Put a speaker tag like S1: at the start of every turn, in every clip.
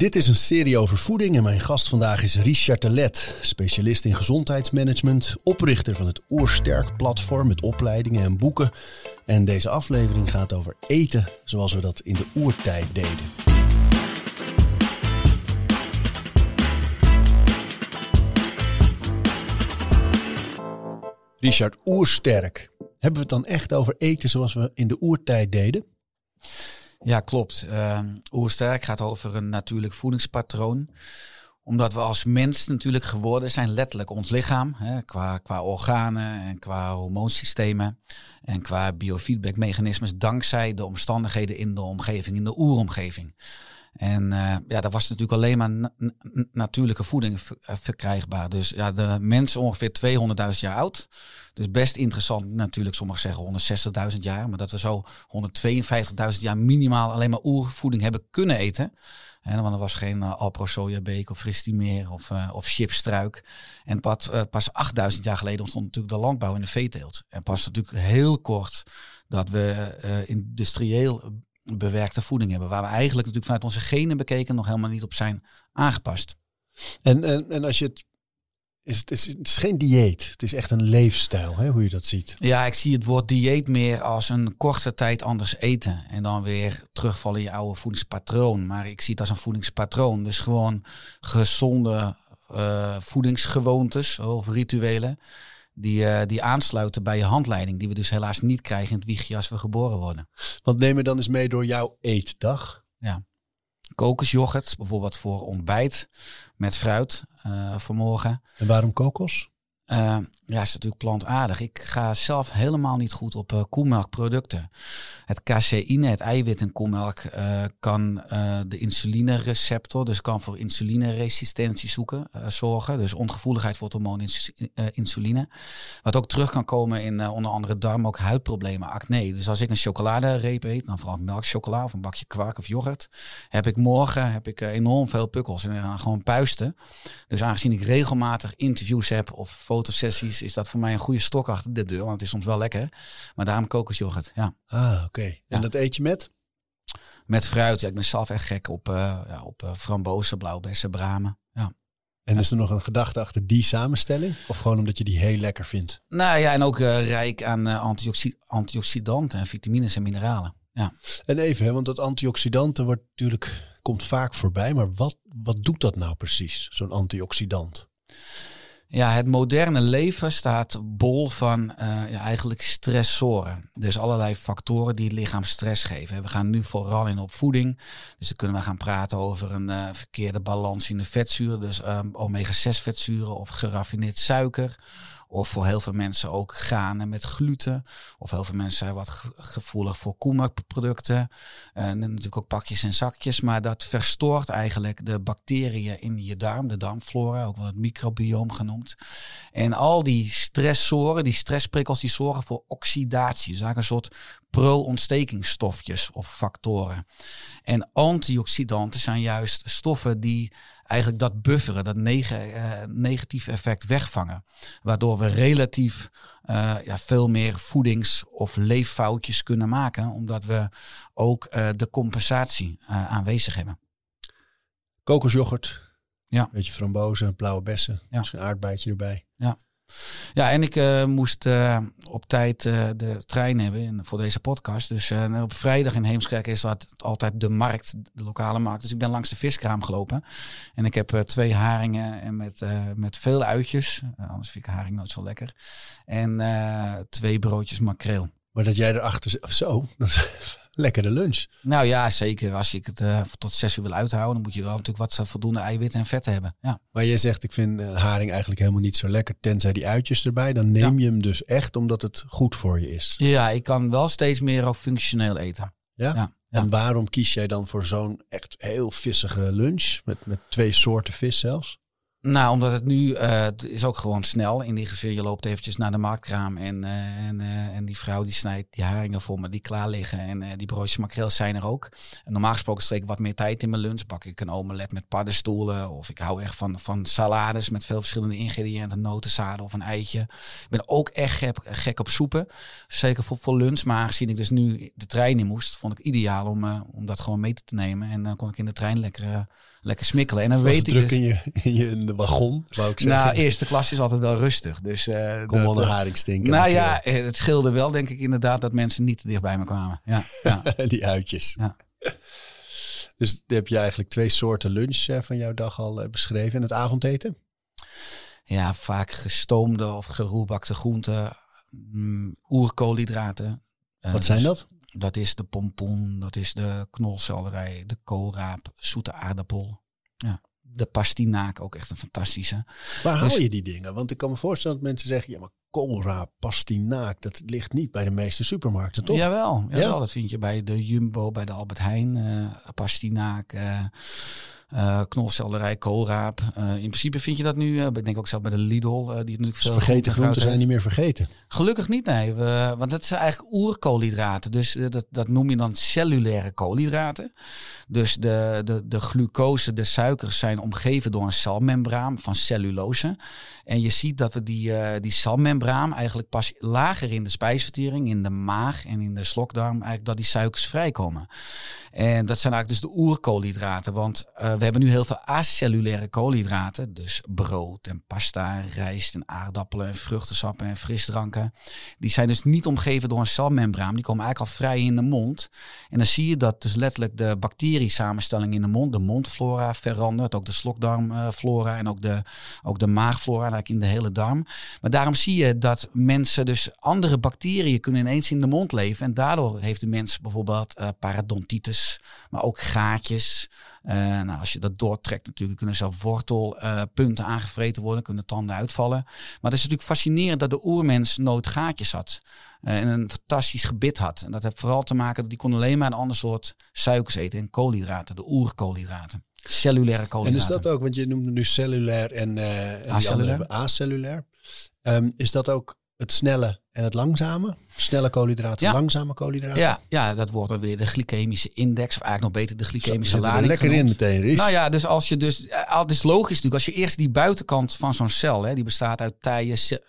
S1: Dit is een serie over voeding en mijn gast vandaag is Richard Telet, specialist in gezondheidsmanagement, oprichter van het Oersterk platform met opleidingen en boeken. En deze aflevering gaat over eten zoals we dat in de oertijd deden. Richard, oersterk. Hebben we het dan echt over eten zoals we in de oertijd deden?
S2: Ja, klopt. Uh, Oersterk gaat over een natuurlijk voedingspatroon. Omdat we als mens natuurlijk geworden zijn, letterlijk ons lichaam, hè, qua, qua organen en qua hormoonsystemen en qua biofeedbackmechanismes, dankzij de omstandigheden in de omgeving, in de oeromgeving. En uh, ja, daar was natuurlijk alleen maar natuurlijke voeding eh, verkrijgbaar. Dus ja, de mens ongeveer 200.000 jaar oud. Dus best interessant natuurlijk, sommigen zeggen 160.000 jaar. Maar dat we zo 152.000 jaar minimaal alleen maar oervoeding hebben kunnen eten. En, want er was geen uh, Alpro sojabeek of Fristi meer of, uh, of chipstruik. En pas, uh, pas 8000 jaar geleden ontstond natuurlijk de landbouw en de veeteelt. En pas natuurlijk heel kort dat we industrieel bewerkte voeding hebben. Waar we eigenlijk natuurlijk vanuit onze genen bekeken nog helemaal niet op zijn aangepast.
S1: En, en, en als je het is het, is, het is geen dieet. Het is echt een leefstijl, hè, hoe je dat ziet.
S2: Ja, ik zie het woord dieet meer als een korte tijd anders eten. En dan weer terugvallen in je oude voedingspatroon. Maar ik zie het als een voedingspatroon. Dus gewoon gezonde uh, voedingsgewoontes of rituelen. Die, uh, die aansluiten bij je handleiding. Die we dus helaas niet krijgen in het wiegje als we geboren worden.
S1: Want neem je dan eens mee door jouw eetdag.
S2: Ja kokosjoghurt, bijvoorbeeld voor ontbijt met fruit uh, vanmorgen.
S1: En waarom kokos?
S2: Ja, is natuurlijk plantaardig. Ik ga zelf helemaal niet goed op uh, koemelkproducten. Het caseïne, het eiwit in koemelk, uh, kan de insulinereceptor, dus kan voor insulineresistentie zoeken, zorgen. Dus ongevoeligheid voor het hormoon ins insuline. Wat ook terug kan komen in onder andere darm, ook huidproblemen, acne. Dus als ik een chocoladereep eet, dan vooral melkchocola of een bakje kwark of yoghurt, heb ik morgen heb ik, enorm veel pukkels en gewoon puisten. Dus aangezien ik regelmatig interviews heb of fotosessies is dat voor mij een goede stok achter de deur. Want het is soms wel lekker. Maar daarom kokosjoghurt. Ja.
S1: Ah, oké. En dat eet je met?
S2: Met fruit. Ja, ik ben zelf echt gek op, uh, ja, op uh, frambozen, blauwbessen, bramen. Ja.
S1: En is er nog een gedachte achter die samenstelling? Of gewoon omdat je die heel lekker vindt?
S2: Nou ja, en ook uh, rijk aan antioxi antioxidanten en vitamines en mineralen. Ja.
S1: En even, hè, want dat antioxidanten wordt natuurlijk, komt vaak voorbij. Maar wat, wat doet dat nou precies, zo'n antioxidant?
S2: Ja, het moderne leven staat bol van uh, ja, eigenlijk stressoren. Dus allerlei factoren die het lichaam stress geven. We gaan nu vooral in op voeding. Dus dan kunnen we gaan praten over een uh, verkeerde balans in de vetzuren. Dus um, omega-6 vetzuren of geraffineerd suiker. Of voor heel veel mensen ook granen met gluten. Of heel veel mensen zijn wat gevoelig voor koemelkproducten. En natuurlijk ook pakjes en zakjes. Maar dat verstoort eigenlijk de bacteriën in je darm, de darmflora, ook wel het microbioom genoemd. En al die stressoren, die stressprikkels, die zorgen voor oxidatie. Dus een soort pro-ontstekingsstofjes of factoren. En antioxidanten zijn juist stoffen die eigenlijk dat bufferen, dat neg uh, negatieve effect wegvangen. Waardoor we relatief uh, ja, veel meer voedings- of leeffoutjes kunnen maken, omdat we ook uh, de compensatie aanwezig hebben.
S1: Kokosjoghurt, ja. beetje frambozen, blauwe bessen, ja. misschien een aardbeidje erbij.
S2: Ja. Ja, en ik uh, moest uh, op tijd uh, de trein hebben voor deze podcast. Dus op vrijdag in Heemskerk is dat altijd de markt, de lokale markt. Dus ik ben langs de viskraam gelopen. En ik heb twee haringen en met, met veel uitjes. anders vind ik haring nooit zo lekker. En twee broodjes makreel.
S1: Maar dat jij erachter... Zo, dat lekkere lunch.
S2: Nou ja, zeker. Als je het uh, tot zes uur wil uithouden, dan moet je wel natuurlijk wat uh, voldoende eiwitten en vetten hebben. Ja.
S1: Maar jij zegt, ik vind uh, haring eigenlijk helemaal niet zo lekker, tenzij die uitjes erbij. Dan neem je hem dus echt omdat het goed voor je is.
S2: Ja, ik kan wel steeds meer ook functioneel eten.
S1: Ja? ja.
S2: Ja.
S1: En waarom kies jij dan voor zo'n echt heel vissige lunch? Met, met twee soorten vis zelfs?
S2: Nou, omdat het nu, eh, het is ook gewoon snel. In die geval, je loopt eventjes naar de marktkraam en, eh, en, eh, en die vrouw die snijdt die haringen voor me die klaar liggen. En die broodjes makreel zijn er ook. Normaal gesproken steek ik wat meer tijd in mijn lunch. Bak ik een omelet met paddenstoelen. Of ik hou echt van, van salades met veel verschillende ingrediënten. Notenzaden of een eitje. Ik ben ook echt gek, op soepen. Zeker voor, voor lunch. Maar aangezien ik dus nu de trein in moest, vond ik ideaal om, om dat gewoon mee te nemen. En dan kon ik in de trein lekker, lekker smikkelen. En dan weet ik
S1: druk
S2: dus-
S1: in, je, in, je, in de wagon, wou ik zeggen.
S2: nou, eerste klas is altijd wel rustig. Dus, eh
S1: Kom wel een
S2: eh,
S1: haring stinken.
S2: nou ja, eh, het scheelde wel, denk ik inderdaad, dat mensen niet te dicht bij me kwamen. Ja, ja.
S1: die uitjes.
S2: Ja.
S1: Dus heb je eigenlijk twee soorten lunch van jouw dag al beschreven. En het avondeten?
S2: ja vaak gestoomde of geroerbakte groenten, mm, oerkoolhydraten.
S1: Wat zijn
S2: dus
S1: dat?
S2: Dat is de pompoen, dat is de knolselderij, de koolraap, zoete aardappel. Ja. De pastinaak, ook echt een fantastische.
S1: Waar
S2: dus-
S1: haal je die dingen? Want ik kan me voorstellen dat mensen zeggen... ja, maar koolraap, pastinaak, dat ligt niet bij de meeste supermarkten, toch?
S2: Jawel, jawel
S1: Ja?
S2: dat vind je bij de Jumbo, bij de Albert Heijn, eh pastinaak, eh eh knolselderij, koolraap. Eh, in principe vind je dat nu, eh, ik denk ook zelf bij de Lidl, die natuurlijk
S1: Dus
S2: veel
S1: vergeten groenten zijn niet meer vergeten.
S2: Gelukkig niet, nee. We, want dat zijn eigenlijk oerkoolhydraten. Dus dat, dat noem je dan cellulaire koolhydraten. Dus de, de, de glucose, de suikers zijn omgeven door een celmembraan van cellulose. En je ziet dat we die, die celmembraan eigenlijk pas lager in de spijsvertering, in de maag en in de slokdarm, eigenlijk dat die suikers vrijkomen. En dat zijn eigenlijk dus de oerkoolhydraten. Want we hebben nu heel veel acellulaire koolhydraten. Dus brood en pasta, rijst en aardappelen en vruchtensappen en frisdranken. Die zijn dus niet omgeven door een celmembraan. Die komen eigenlijk al vrij in de mond. En dan zie je dat dus letterlijk de bacteriesamenstelling in de mond, de mondflora verandert. Ook de slokdarmflora en ook de, ook de maagflora eigenlijk in de hele darm. Maar daarom zie je dat mensen dus andere bacteriën kunnen ineens in de mond leven. En daardoor heeft de mens bijvoorbeeld eh, parodontitis, maar ook gaatjes. Eh, nou, als je dat doortrekt natuurlijk kunnen zelf wortelpunten aangevreten worden, kunnen tanden uitvallen. Maar het is natuurlijk fascinerend dat de oermens nooit gaatjes had. eh, en een fantastisch gebit had. En dat heeft vooral te maken dat die kon alleen maar een ander soort suikers eten. En koolhydraten, de oerkoolhydraten. Cellulaire
S1: En
S2: koolhydraten.
S1: is dat ook, want je noemde nu cellulair en, eh en
S2: acellulair.
S1: Ehm, is dat ook het snelle en het langzame? Snelle koolhydraten,
S2: Ja.
S1: langzame koolhydraten?
S2: Ja, ja, dat wordt dan weer de glycemische index. Of eigenlijk nog beter de glycemische
S1: zit er
S2: lading
S1: lekker in meteen, Ries.
S2: Nou ja, dus als je dus, eh, het is logisch natuurlijk, als je eerst die buitenkant van zo'n cel, hè, die bestaat uit taaie ce-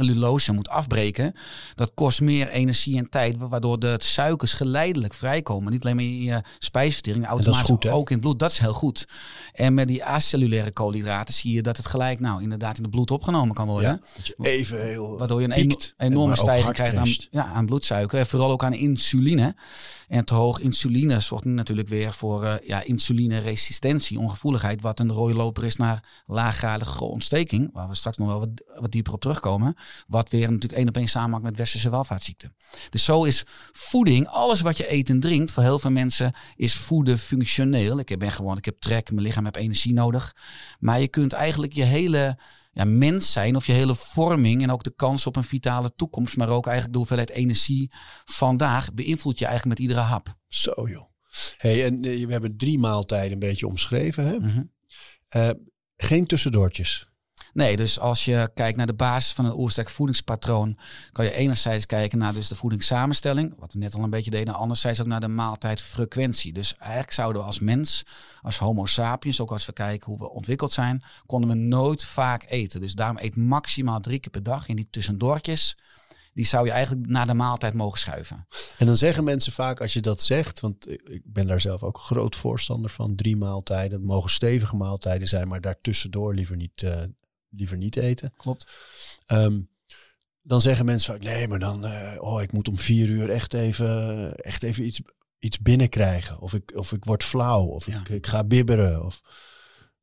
S2: cellulose, moet afbreken, dat kost meer energie en tijd, waardoor de suikers geleidelijk vrijkomen. Niet alleen maar in je spijsvertering, automatisch
S1: goed,
S2: ook in het bloed. Dat is heel goed. En met die acellulaire koolhydraten zie je dat het gelijk, nou inderdaad in het bloed opgenomen kan worden.
S1: ja, dat je even heel
S2: Waardoor je een
S1: piekt
S2: enorme stijging krijgt aan, ja, aan bloedsuiker. En vooral ook aan insuline. En te hoog insuline zorgt natuurlijk weer voor eh ja, insulineresistentie, ongevoeligheid. Wat een rode loper is naar laaggradige ontsteking. Waar we straks nog wel wat, wat dieper op terugkomen. Wat weer natuurlijk één op één samenhangt met westerse welvaartsziekten. Dus zo is voeding, alles wat je eet en drinkt, voor heel veel mensen is voeden functioneel. Ik ben gewoon, ik heb trek, mijn lichaam heeft energie nodig. Maar je kunt eigenlijk je hele ja, mens zijn of je hele vorming en ook de kans op een vitale toekomst, maar ook eigenlijk de hoeveelheid energie vandaag beïnvloedt je eigenlijk met iedere hap.
S1: Zo joh. Hey, en eh, we hebben drie maaltijden een beetje omschreven. Hè?
S2: Mhm.
S1: Eh, geen tussendoortjes.
S2: Nee, dus als je kijkt naar de basis van een oersterk voedingspatroon, kan je enerzijds kijken naar dus de voedingssamenstelling, wat we net al een beetje deden, anderzijds ook naar de maaltijdfrequentie. Dus eigenlijk zouden we als mens, als homo sapiens, ook als we kijken hoe we ontwikkeld zijn, konden we nooit vaak eten. Dus daarom eet maximaal drie keer per dag in die tussendoortjes. Die zou je eigenlijk naar de maaltijd mogen schuiven.
S1: En dan zeggen mensen vaak als je dat zegt, want ik- ben daar zelf ook groot voorstander van, drie maaltijden. Het mogen stevige maaltijden zijn, maar daartussendoor liever niet, eh, liever niet eten.
S2: Klopt.
S1: Ehm, dan zeggen mensen vaak, nee, maar dan, eh, oh, ik moet om vier uur echt even, echt even iets, iets binnenkrijgen. Of ik, of ik word flauw, of
S2: Ja.
S1: ik, ik ga bibberen. Of...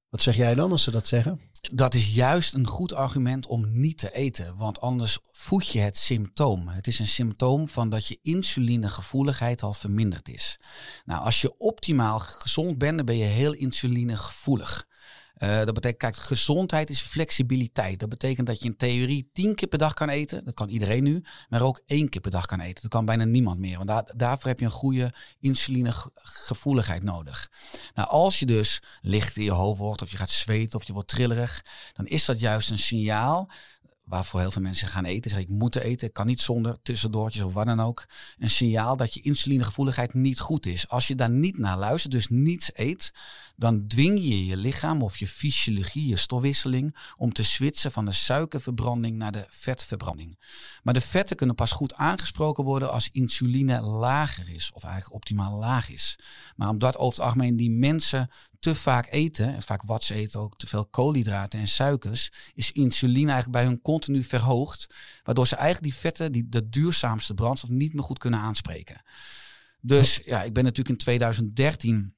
S1: Wat zeg jij dan als ze dat zeggen?
S2: Dat is juist een goed argument om niet te eten, want anders voed je het symptoom. Het is een symptoom van dat je insulinegevoeligheid al verminderd is. Nou, als je optimaal gezond bent, dan ben je heel insulinegevoelig. Uh, dat betekent, kijk, gezondheid is flexibiliteit. Dat betekent dat je in theorie tien keer per dag kan eten. Dat kan iedereen nu. Maar ook één keer per dag kan eten. Dat kan bijna niemand meer. Want daar, daarvoor heb je een goede insulinegevoeligheid nodig. Nou, als je dus licht in je hoofd wordt, of je gaat zweten, of je wordt trillerig, dan is dat juist een signaal waarvoor heel veel mensen gaan eten. Zeg ik moet eten, ik kan niet zonder tussendoortjes of wat dan ook. Een signaal dat je insulinegevoeligheid niet goed is. Als je daar niet naar luistert, dus niets eet, dan dwing je je lichaam of je fysiologie, je stofwisseling, om te switchen van de suikerverbranding naar de vetverbranding. Maar de vetten kunnen pas goed aangesproken worden als insuline lager is, of eigenlijk optimaal laag is. Maar omdat over het algemeen die mensen te vaak eten, en vaak wat ze eten ook te veel koolhydraten en suikers, is insuline eigenlijk bij hun continu verhoogd. Waardoor ze eigenlijk die vetten, die, de duurzaamste brandstof, niet meer goed kunnen aanspreken. Dus ja, ik ben natuurlijk in 2013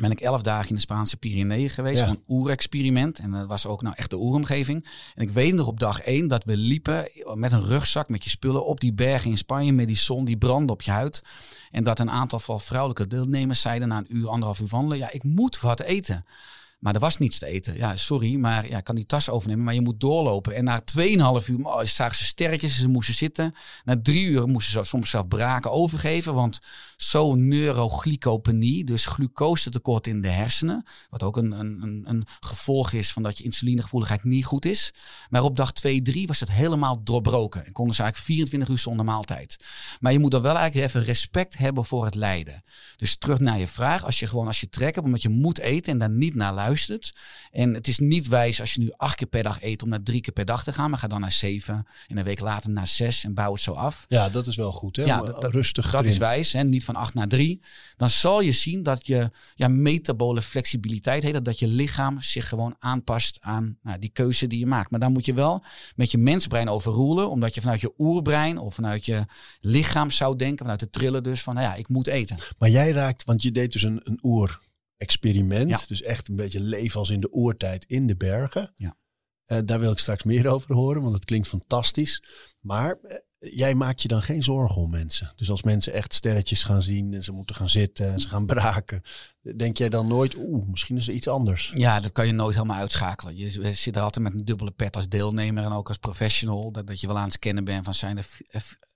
S2: ben ik elf dagen in de Spaanse Pyreneeën geweest. Ja. Een oerexperiment. En dat was ook nou echt de oeromgeving. En ik weet nog op dag één dat we liepen met een rugzak met je spullen op die bergen in Spanje. Met die zon die brandde op je huid. En dat een aantal van vrouwelijke deelnemers zeiden na een uur, anderhalf uur wandelen. Ja, ik moet wat eten. Maar er was niets te eten. Ja, sorry, maar ja, ik kan die tas overnemen. Maar je moet doorlopen. En na 2,5 uur oh, zagen ze sterretjes. Ze moesten zitten. Na drie uur moesten ze soms zelf braken overgeven. Want zo'n neuroglycopenie, dus glucosetekort in de hersenen. Wat ook een, een, een gevolg is van dat je insulinegevoeligheid niet goed is. Maar op dag 2, 3 was het helemaal doorbroken. En konden ze eigenlijk 24 uur zonder maaltijd. Maar je moet dan wel eigenlijk even respect hebben voor het lijden. Dus terug naar je vraag. Als je gewoon als je trek hebt, omdat je moet eten en daar niet naar luistert en het is niet wijs als je nu acht keer per dag eet om naar drie keer per dag te gaan. Maar ga dan naar zeven en een week later naar zes en bouw het zo af.
S1: Ja, dat is wel goed. Hè? Ja, rustig.
S2: Dat is wijs. Hè? Niet van acht naar drie. Dan zal je zien dat je ja, metabole flexibiliteit heet. Dat je lichaam zich gewoon aanpast aan nou, die keuze die je maakt. Maar dan moet je wel met je mensbrein overroelen. Omdat je vanuit je oerbrein of vanuit je lichaam zou denken. Vanuit de trillen dus van nou ja, ik moet eten.
S1: Maar jij raakt, want je deed dus een, een oer experiment. Dus echt een beetje leven als in de oertijd in de bergen. Ja. Uh, daar wil ik straks meer over horen, want het klinkt fantastisch. Maar uh, jij maakt je dan geen zorgen om mensen. Dus als mensen echt sterretjes gaan zien en ze moeten gaan zitten en ze gaan braken, denk jij dan nooit, oeh, misschien is er iets anders?
S2: Ja, dat kan je nooit helemaal uitschakelen. Je zit er altijd met een dubbele pet als deelnemer en ook als professional. Dat, dat je wel aan het scannen bent van zijn de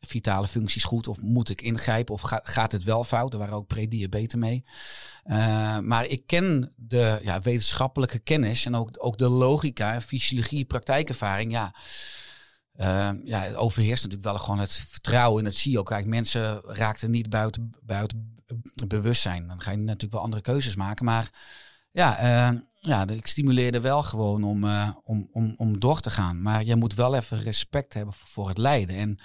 S2: vitale functies goed of moet ik ingrijpen of gaat het wel fout? Er waren ook prediabetes mee. Uh, maar ik ken de ja, wetenschappelijke kennis en ook, ook de logica, fysiologie, praktijkervaring. Ja, uh, ja, het overheerst natuurlijk wel gewoon het vertrouwen in het ook. Kijk, mensen raakten niet buiten, buiten bewustzijn. Dan ga je natuurlijk wel andere keuzes maken. Maar ja, uh, ja ik stimuleerde wel gewoon om, uh, om, om, om door te gaan. Maar je moet wel even respect hebben voor het lijden. En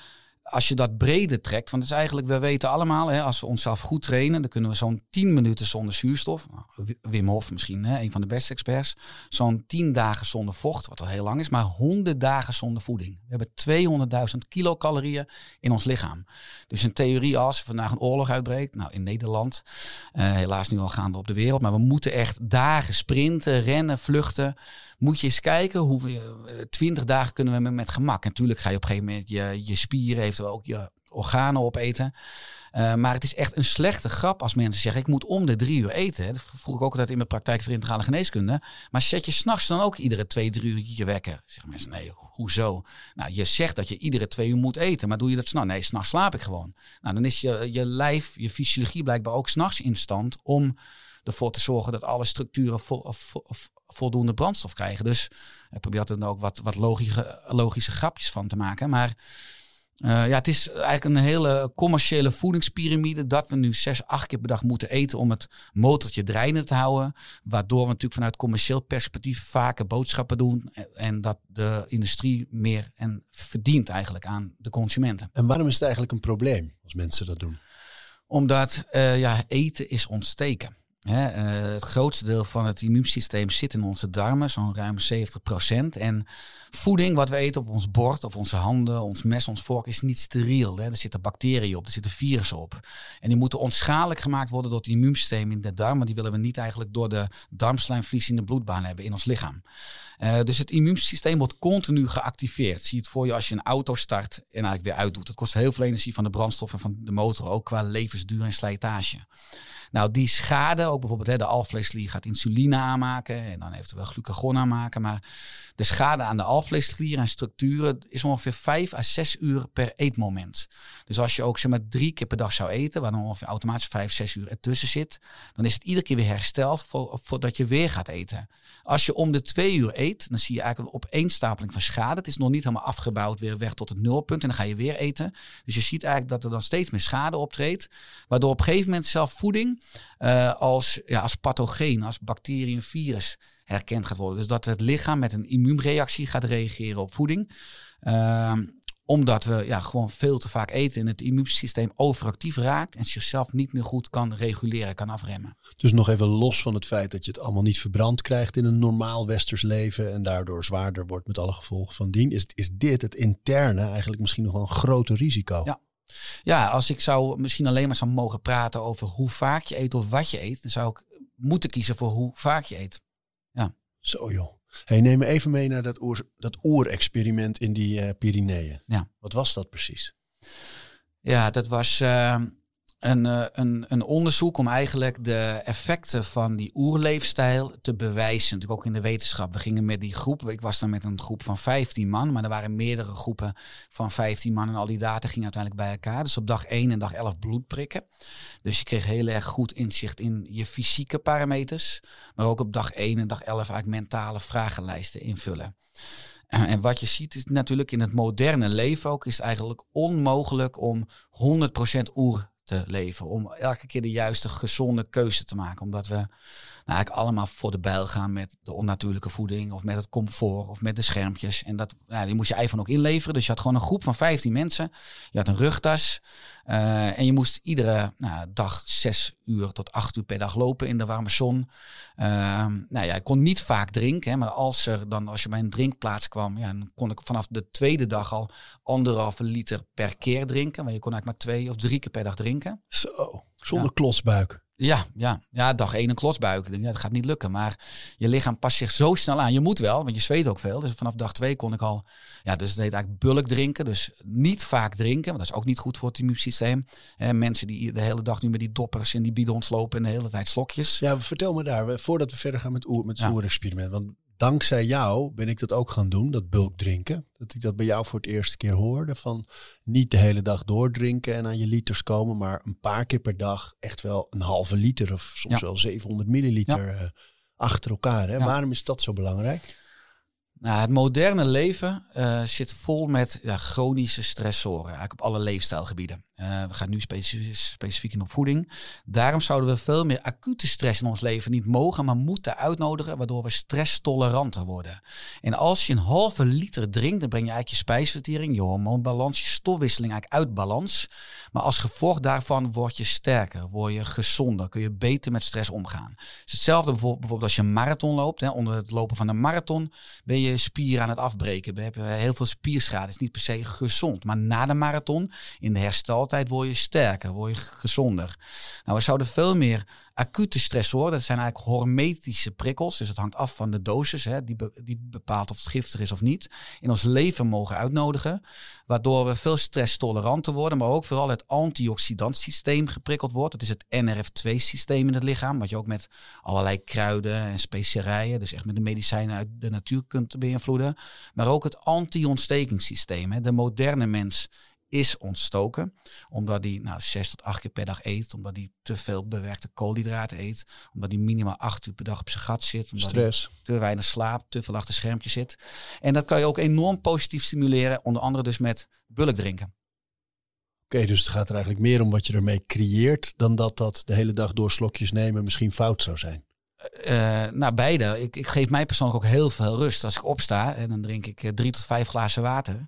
S2: als je dat breder trekt, want het is eigenlijk, we weten allemaal, hè, als we onszelf goed trainen, dan kunnen we zo'n 10 minuten zonder zuurstof. Nou, Wim Hof misschien, hè, een van de beste experts. Zo'n 10 dagen zonder vocht, wat al heel lang is, maar 100 dagen zonder voeding. We hebben 200.000 kilocalorieën in ons lichaam. Dus in theorie, als vandaag een oorlog uitbreekt, nou in Nederland, uh, helaas nu al gaande op de wereld, maar we moeten echt dagen sprinten, rennen, vluchten moet je eens kijken hoeveel, eh, twintig dagen kunnen we met gemak. Natuurlijk ga je op een gegeven moment je, je spieren, eventueel ook je organen opeten. Uh, maar het is echt een slechte grap als mensen zeggen: ik moet om de drie uur eten. Dat vroeg ik ook altijd in mijn praktijk voor integrale geneeskunde. Maar zet je s'nachts dan ook iedere twee, drie uur je wekker? Zeggen mensen: nee, hoezo? Nou, je zegt dat je iedere twee uur moet eten, maar doe je dat s'nachts? Nee, s'nachts slaap ik gewoon. Nou, dan is je, je lijf, je fysiologie blijkbaar ook s'nachts in stand om ervoor te zorgen dat alle structuren vol, voldoende brandstof krijgen. Dus ik probeer er dan ook wat, wat logische, logische grapjes van te maken. Maar uh, ja, het is eigenlijk een hele commerciële voedingspyramide. Dat we nu zes, acht keer per dag moeten eten om het motortje draaiende te houden. Waardoor we natuurlijk vanuit commercieel perspectief vaker boodschappen doen. En dat de industrie meer en verdient eigenlijk aan de consumenten.
S1: En waarom is het eigenlijk een probleem als mensen dat doen?
S2: Omdat uh, ja, eten is ontsteken. Hè, uh, het grootste deel van het immuunsysteem zit in onze darmen, zo'n ruim 70%. En voeding, wat we eten op ons bord, op onze handen, ons mes, ons vork, is niet steriel. Hè. Er zitten bacteriën op, er zitten virussen op. En die moeten onschadelijk gemaakt worden door het immuunsysteem in de darmen. Die willen we niet eigenlijk door de darmslijmvlies in de bloedbaan hebben in ons lichaam. Uh, dus het immuunsysteem wordt continu geactiveerd. Zie het voor je als je een auto start en eigenlijk weer uitdoet. Het kost heel veel energie van de brandstof en van de motor, ook qua levensduur en slijtage. Nou, die schade ook bijvoorbeeld hè, de alvleesklier gaat insuline aanmaken en dan eventueel glucagon aanmaken. Maar de schade aan de alvleesklier en structuren is ongeveer 5 à 6 uur per eetmoment. Dus als je ook zeg maar drie keer per dag zou eten, waar dan ongeveer automatisch 5, 6 uur ertussen zit, dan is het iedere keer weer hersteld voor, voordat je weer gaat eten. Als je om de twee uur eet, dan zie je eigenlijk een opeenstapeling van schade. Het is nog niet helemaal afgebouwd weer weg tot het nulpunt en dan ga je weer eten. Dus je ziet eigenlijk dat er dan steeds meer schade optreedt, waardoor op een gegeven moment zelf voeding uh, als, ja, als pathogeen, als virus herkend gaat worden. Dus dat het lichaam met een immuunreactie gaat reageren op voeding. Uh, omdat we ja, gewoon veel te vaak eten en het immuunsysteem overactief raakt en zichzelf niet meer goed kan reguleren, kan afremmen.
S1: Dus nog even los van het feit dat je het allemaal niet verbrand krijgt in een normaal westers leven en daardoor zwaarder wordt met alle gevolgen van dien, is, is dit het interne eigenlijk misschien nog wel een groter risico.
S2: Ja. Ja, als ik zou misschien alleen maar zou mogen praten over hoe vaak je eet of wat je eet, dan zou ik moeten kiezen voor hoe vaak je eet. Ja.
S1: Zo joh. Hey, neem me even mee naar dat, oer, dat oerexperiment in die uh, Pyreneeën.
S2: Ja.
S1: Wat was dat precies?
S2: Ja, dat was uh, een, uh, een, een onderzoek om eigenlijk de effecten van die oerleefstijl te bewijzen. Natuurlijk ook in de wetenschap. We gingen met die groep, ik was dan met een groep van 15 man, maar er waren meerdere groepen van 15 man en al die data gingen uiteindelijk bij elkaar. Dus op dag 1 en dag 11 bloed prikken. Dus je kreeg heel erg goed inzicht in je fysieke parameters, maar ook op dag 1 en dag 11 eigenlijk mentale vragenlijsten invullen. En wat je ziet is natuurlijk in het moderne leven ook, is het eigenlijk onmogelijk om 100% oer te leven. Om elke keer de juiste gezonde keuze te maken. Omdat we eigenlijk allemaal voor de bijl gaan met de onnatuurlijke voeding. Of met het comfort. Of met de schermpjes. En dat, nou, die moest je eigen ook inleveren. Dus je had gewoon een groep van 15 mensen. Je had een rugtas. Uh, en je moest iedere nou, dag zes uur tot acht uur per dag lopen in de warme zon. Uh, nou ja, ik kon niet vaak drinken. Hè, maar als, er dan, als je bij een drinkplaats kwam, ja, dan kon ik vanaf de tweede dag al anderhalve liter per keer drinken. Maar je kon eigenlijk maar twee of drie keer per dag drinken.
S1: Zo, zonder ja. klosbuik.
S2: Ja, ja, ja, dag één een klosbuik. Ja, dat gaat niet lukken. Maar je lichaam past zich zo snel aan. Je moet wel, want je zweet ook veel. Dus vanaf dag twee kon ik al. Ja, dus het heet eigenlijk bulk drinken. Dus niet vaak drinken. Want dat is ook niet goed voor het immuunsysteem. En mensen die de hele dag nu met die doppers in die bidons lopen en de hele tijd slokjes.
S1: Ja, vertel me daar, voordat we verder gaan met, oer, met het ja. oerexperiment. Want dankzij jou ben ik dat ook gaan doen, dat bulk drinken. Dat ik dat bij jou voor het eerste keer hoorde. Van niet de hele dag doordrinken en aan je liters komen, maar een paar keer per dag echt wel een halve liter of soms ja. wel 700 milliliter ja. uh, achter elkaar. Hè? Ja. Waarom is dat zo belangrijk?
S2: Nou, het moderne leven uh, zit vol met ja, chronische stressoren, eigenlijk op alle leefstijlgebieden. Uh, we gaan nu specifiek in op voeding. Daarom zouden we veel meer acute stress in ons leven niet mogen, maar moeten uitnodigen, waardoor we stresstoleranter worden. En als je een halve liter drinkt, dan breng je eigenlijk je spijsvertering, je hormoonbalans, je stofwisseling eigenlijk uit balans. Maar als gevolg daarvan word je sterker, word je gezonder, kun je beter met stress omgaan. Het is hetzelfde bijvoorbeeld als je een marathon loopt. Hè, onder het lopen van een marathon ben je spieren aan het afbreken. We hebben heel veel spierschade, is niet per se gezond. Maar na de marathon, in de herstel altijd word je sterker, word je gezonder. Nou, we zouden veel meer acute stressoren, dat zijn eigenlijk hormetische prikkels, dus het hangt af van de dosis, hè, die, die bepaalt of het giftig is of niet, in ons leven mogen uitnodigen, waardoor we veel stresstoleranter worden, maar ook vooral het antioxidantsysteem geprikkeld wordt. Dat is het NRF2-systeem in het lichaam, wat je ook met allerlei kruiden en specerijen, dus echt met de medicijnen uit de natuur kunt beïnvloeden, maar ook het anti-ontstekingssysteem. De moderne mens is ontstoken. Omdat hij nou, zes tot acht keer per dag eet. Omdat hij te veel bewerkte koolhydraten eet. Omdat hij minimaal acht uur per dag op zijn gat zit. Omdat
S1: Stress.
S2: Hij te weinig slaapt. Te veel achter schermpje zit. En dat kan je ook enorm positief stimuleren. Onder andere dus met bulk drinken.
S1: Oké, okay, dus het gaat er eigenlijk meer om wat je ermee creëert. Dan dat dat de hele dag door slokjes nemen misschien fout zou zijn.
S2: Uh, nou, beide. Ik, ik, geef mij persoonlijk ook heel veel rust. Als ik opsta en dan drink ik uh, drie tot vijf glazen water.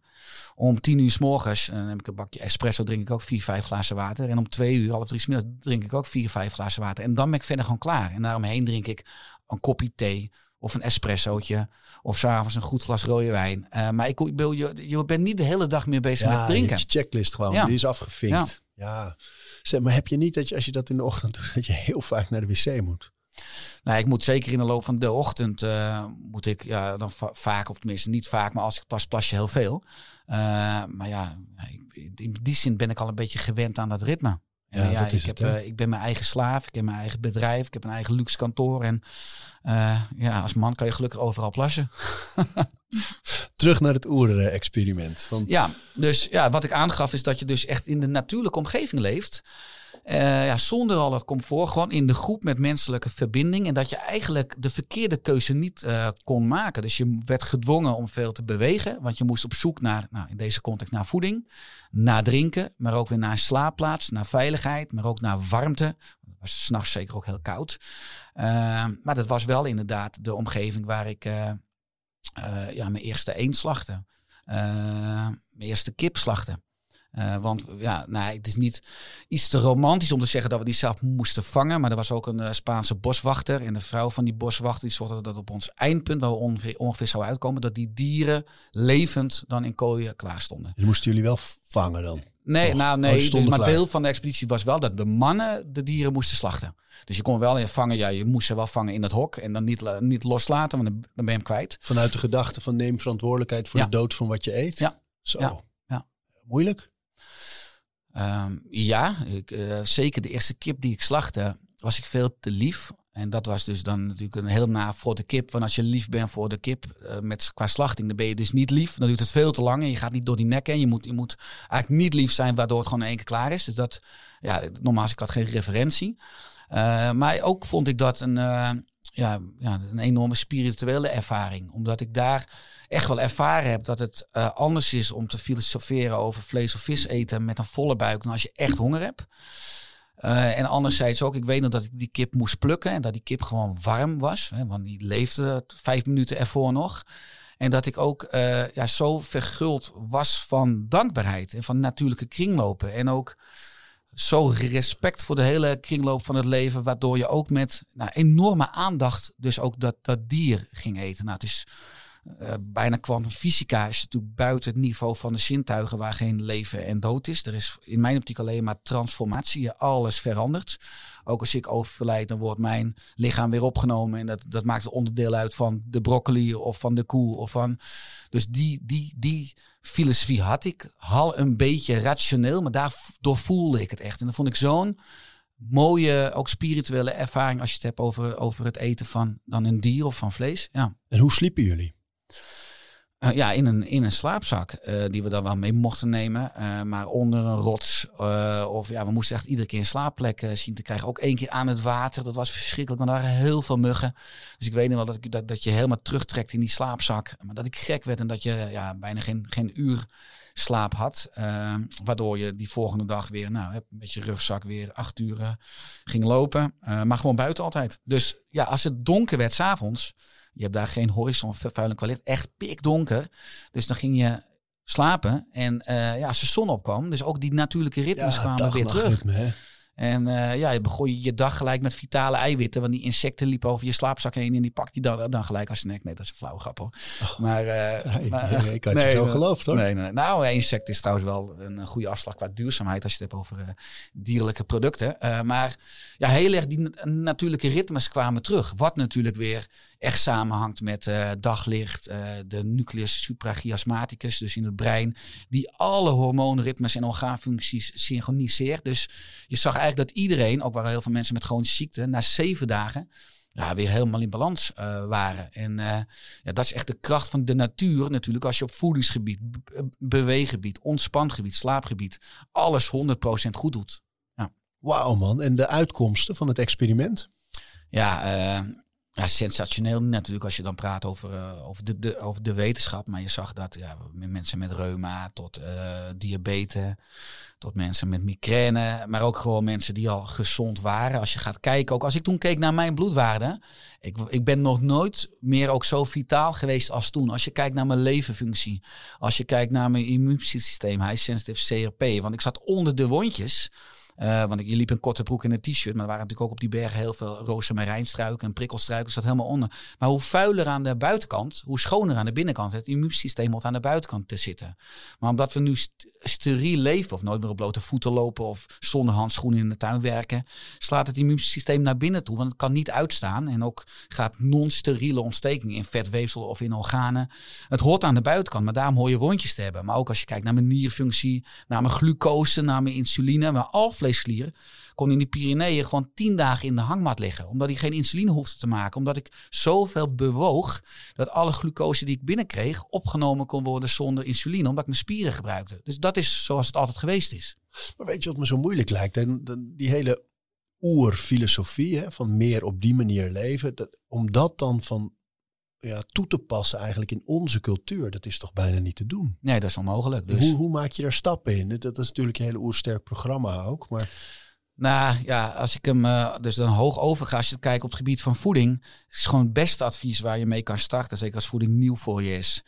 S2: Om tien uur s morgens, en dan heb ik een bakje espresso, drink ik ook vier, vijf glazen water. En om twee uur, half drie s middags, drink ik ook vier, vijf glazen water. En dan ben ik verder gewoon klaar. En daaromheen drink ik een kopje thee of een espressootje. Of s'avonds een goed glas rode wijn. Uh, maar ik, je, je bent niet de hele dag meer bezig
S1: ja,
S2: met drinken.
S1: Je checklist gewoon, ja. die is afgevinkt. Ja. ja. Zeg, maar heb je niet dat je, als je dat in de ochtend doet, dat je heel vaak naar de wc moet?
S2: Nou, ik moet zeker in de loop van de ochtend uh, moet ik ja, dan va vaak, of tenminste niet vaak, maar als ik pas plas je heel veel. Uh, maar ja, in die zin ben ik al een beetje gewend aan dat ritme. En
S1: Ja,
S2: ja,
S1: dat is
S2: ik,
S1: het,
S2: heb, eh, ik ben mijn eigen slaaf, ik heb mijn eigen bedrijf, ik heb een eigen luxe kantoor. En eh, ja, als man kan je gelukkig overal plassen.
S1: Terug naar het oer-experiment. Van,
S2: Ja, dus ja, wat ik aangaf is dat je dus echt in de natuurlijke omgeving leeft. Eh, ja, zonder al het comfort, gewoon in de groep met menselijke verbinding. En dat je eigenlijk de verkeerde keuze niet eh, kon maken. Dus je werd gedwongen om veel te bewegen. Want je moest op zoek naar, nou, in deze context, naar voeding, naar drinken. Maar ook weer naar een slaapplaats, naar veiligheid, maar ook naar warmte. Het was s'nachts zeker ook heel koud. Eh, maar dat was wel inderdaad de omgeving waar ik ja, mijn eerste eend slachtte. Eh, mijn eerste kip slachten. Eh, want ja, nou, het is niet iets te romantisch om te zeggen dat we die zelf moesten vangen. Maar er was ook een eh, Spaanse boswachter. En de vrouw van die boswachter die zorgde dat op ons eindpunt, waar we ongeveer, ongeveer zouden uitkomen, dat die dieren levend dan in kooien klaar stonden.
S1: Die moesten jullie wel vangen dan?
S2: Nee,
S1: Of-
S2: nou nee. dus, maar deel van de expeditie was wel dat de mannen de dieren moesten slachten. Dus je kon wel in vangen, ja, je moest ze wel vangen in het hok en dan niet, la- niet loslaten, want dan, dan ben je hem kwijt.
S1: Vanuit de gedachte van neem verantwoordelijkheid voor
S2: Ja.
S1: de dood van wat je eet?
S2: Ja.
S1: Zo.
S2: Ja. Ja.
S1: Moeilijk?
S2: Ehm, ja, eh, zeker de eerste kip die ik slachtte, was ik veel te lief. En dat was dus dan natuurlijk een heel na voor de kip. Want als je lief bent voor de kip eh, met, qua slachting, dan ben je dus niet lief. Dan duurt het veel te lang en je gaat niet door die nek heen. Je moet, je moet eigenlijk niet lief zijn, waardoor het gewoon in één keer klaar is. Dus dat, ja, nogmaals, ik had geen referentie. Eh, maar ook vond ik dat een, ja, ja, een enorme spirituele ervaring. Omdat ik daar echt wel ervaren heb dat het eh, anders is om te filosoferen over vlees of vis eten met een volle buik dan als je echt honger hebt. Eh, en anderzijds ook, ik weet nog dat ik die kip moest plukken en dat die kip gewoon warm was. Hè, want die leefde vijf minuten ervoor nog. En dat ik ook eh, ja, zo verguld was van dankbaarheid en van natuurlijke kringlopen. En ook zo respect voor de hele kringloop van het leven, waardoor je ook met nou, enorme aandacht dus ook dat, dat dier ging eten. Nou, het is eh, bijna kwantumfysica is natuurlijk buiten het niveau van de zintuigen waar geen leven en dood is. Er is in mijn optiek alleen maar transformatie, alles verandert. Ook als ik overlijd, dan wordt mijn lichaam weer opgenomen en dat, dat maakt een onderdeel uit van de broccoli of van de koe of van. Dus die, die, die filosofie had ik al een beetje rationeel, maar daardoor voelde ik het echt. En dat vond ik zo'n mooie, ook spirituele ervaring als je het hebt over, over het eten van dan een dier of van vlees. Ja.
S1: En hoe sliepen jullie?
S2: Uh, ja, in een, in een slaapzak uh, die we dan wel mee mochten nemen. Uh, maar onder een rots. of ja, we moesten echt iedere keer een slaapplek zien te krijgen. Ook één keer aan het water. Dat was verschrikkelijk. Maar er waren heel veel muggen. Dus ik weet nog wel dat, ik, dat, dat je helemaal terugtrekt in die slaapzak. Maar dat ik gek werd en dat je ja, bijna geen, geen uur slaap had. Waardoor je die volgende dag weer, nou, een beetje rugzak weer acht uur ging lopen. Maar gewoon buiten altijd. Dus ja, als het donker werd s'avonds, je hebt daar geen horizonvervuiling qua licht, echt pikdonker. Dus dan ging je slapen en uh, ja, als de zon opkwam, dus ook die natuurlijke ritmes
S1: ja,
S2: kwamen weer terug.
S1: Ritme?
S2: En uh, ja, je begon je dag gelijk met vitale eiwitten. Want die insecten liepen over je slaapzak heen en die pak je dan, dan gelijk als snack. Nee, dat is een flauwe grap hoor. Oh. Maar, uh,
S1: nee,
S2: maar,
S1: nee, ik had nee, je zo geloofd hoor.
S2: Nee, nee. Nou, insect is trouwens wel een goede afslag qua duurzaamheid als je het hebt over uh, dierlijke producten. Maar ja, heel erg die natuurlijke ritmes kwamen terug. Wat natuurlijk weer echt samenhangt met uh, daglicht, uh, de nucleus suprachiasmaticus, dus in het brein, die alle hormoonritmes en orgaanfuncties synchroniseert. Dus je zag eigenlijk dat iedereen, ook waren heel veel mensen met chronische ziekte, na zeven dagen ja, weer helemaal in balans uh, waren. En ja, dat is echt de kracht van de natuur natuurlijk. Als je op voedingsgebied, beweeggebied, ontspangebied, slaapgebied, alles 100% goed doet. Ja.
S1: Wauw man, en de uitkomsten van het experiment?
S2: Ja, ja, sensationeel natuurlijk als je dan praat over, uh, over, de, de, wetenschap. Maar je zag dat ja, mensen met reuma tot uh, diabetes, tot mensen met migraine. Maar ook gewoon mensen die al gezond waren. Als je gaat kijken, ook als ik toen keek naar mijn bloedwaarde. Ik, ik ben nog nooit meer ook zo vitaal geweest als toen. Als je kijkt naar mijn levenfunctie. Als je kijkt naar mijn immuunsysteem, high sensitive CRP. Want ik zat onder de wondjes. Uh, want je liep een korte broek en een t-shirt. Maar er waren natuurlijk ook op die bergen heel veel rozemarijnstruiken en prikkelstruiken. zat helemaal onder. Maar hoe vuiler aan de buitenkant, hoe schoner aan de binnenkant. Het immuunsysteem moet aan de buitenkant te zitten. Maar omdat we nu st steriel leven of nooit meer op blote voeten lopen of zonder handschoenen in de tuin werken, slaat het immuunsysteem naar binnen toe. Want het kan niet uitstaan. En ook gaat non-steriele ontsteking in vetweefsel of in organen. Het hoort aan de buitenkant, maar daarom hoor je wondjes te hebben. Maar ook als je kijkt naar mijn nierfunctie, naar mijn glucose, naar mijn insuline, maar alvlees kon in de Pyreneeën gewoon tien dagen in de hangmat liggen. Omdat hij geen insuline hoefde te maken. Omdat ik zoveel bewoog dat alle glucose die ik binnenkreeg opgenomen kon worden zonder insuline. Omdat ik mijn spieren gebruikte. Dus dat is zoals het altijd geweest is.
S1: Maar weet je wat me zo moeilijk lijkt? En die hele oerfilosofie hè, van meer op die manier leven. Dat, om dat dan van ja, toe te passen eigenlijk in onze cultuur, dat is toch bijna niet te doen?
S2: Nee, dat is onmogelijk. Dus...
S1: Hoe, hoe maak je daar stappen in? Dat, is natuurlijk een hele oersterk programma ook, maar...
S2: Nou ja, als ik hem uh, dus dan hoog overga, als je kijkt op het gebied van voeding, is gewoon het beste advies waar je mee kan starten, zeker als voeding nieuw voor je is.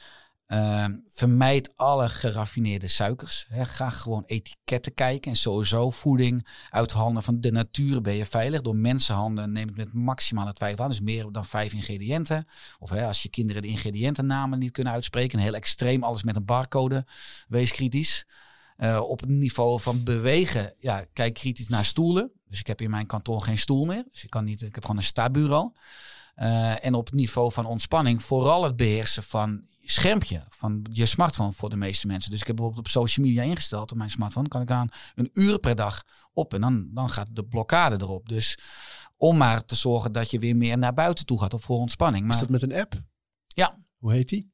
S2: Uh, vermijd alle geraffineerde suikers. Ga gewoon etiketten kijken. En sowieso voeding uit handen van de natuur ben je veilig. Door mensenhanden neem het met maximale twijfel aan. Dus meer dan vijf ingrediënten. Of als je kinderen de ingrediëntennamen niet kunnen uitspreken. Heel extreem, alles met een barcode. Wees kritisch. Uh, op het niveau van bewegen, ja, kijk kritisch naar stoelen. Dus ik heb in mijn kantoor geen stoel meer. Dus ik, kan niet, ik heb gewoon een stabureau. Uh, en op het niveau van ontspanning, vooral het beheersen van schermpje van je smartphone voor de meeste mensen. Dus ik heb bijvoorbeeld op social media ingesteld op mijn smartphone. kan ik aan een uur per dag op en dan, dan gaat de blokkade erop. Dus om maar te zorgen dat je weer meer naar buiten toe gaat of voor ontspanning. Maar,
S1: Is dat met een app?
S2: Ja.
S1: Hoe heet die?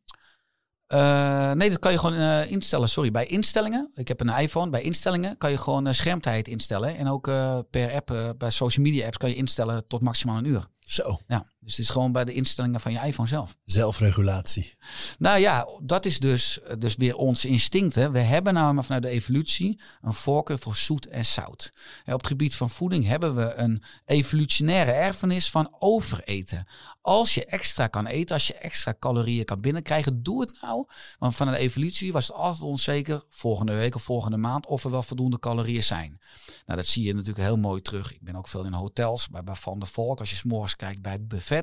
S2: Uh, nee, dat kan je gewoon uh, instellen. Sorry, bij instellingen. Ik heb een iPhone. Bij instellingen kan je gewoon uh, schermtijd instellen. En ook per app, bij social media apps kan je instellen tot maximaal een uur.
S1: Zo.
S2: Ja, dus het is gewoon bij de instellingen van je iPhone zelf.
S1: Zelfregulatie.
S2: Nou ja, dat is dus, dus weer ons instinct. Hè. We hebben namelijk vanuit de evolutie een voorkeur voor zoet en zout. op het gebied van voeding hebben we een evolutionaire erfenis van overeten. Als je extra kan eten, als je extra calorieën kan binnenkrijgen, doe het nou. Want van de evolutie was het altijd onzeker, volgende week of volgende maand, of er wel voldoende calorieën zijn. Nou, dat zie je natuurlijk heel mooi terug. Ik ben ook veel in hotels, bij, bij Van der Volk. Als je s'morgens kijkt bij het buffet.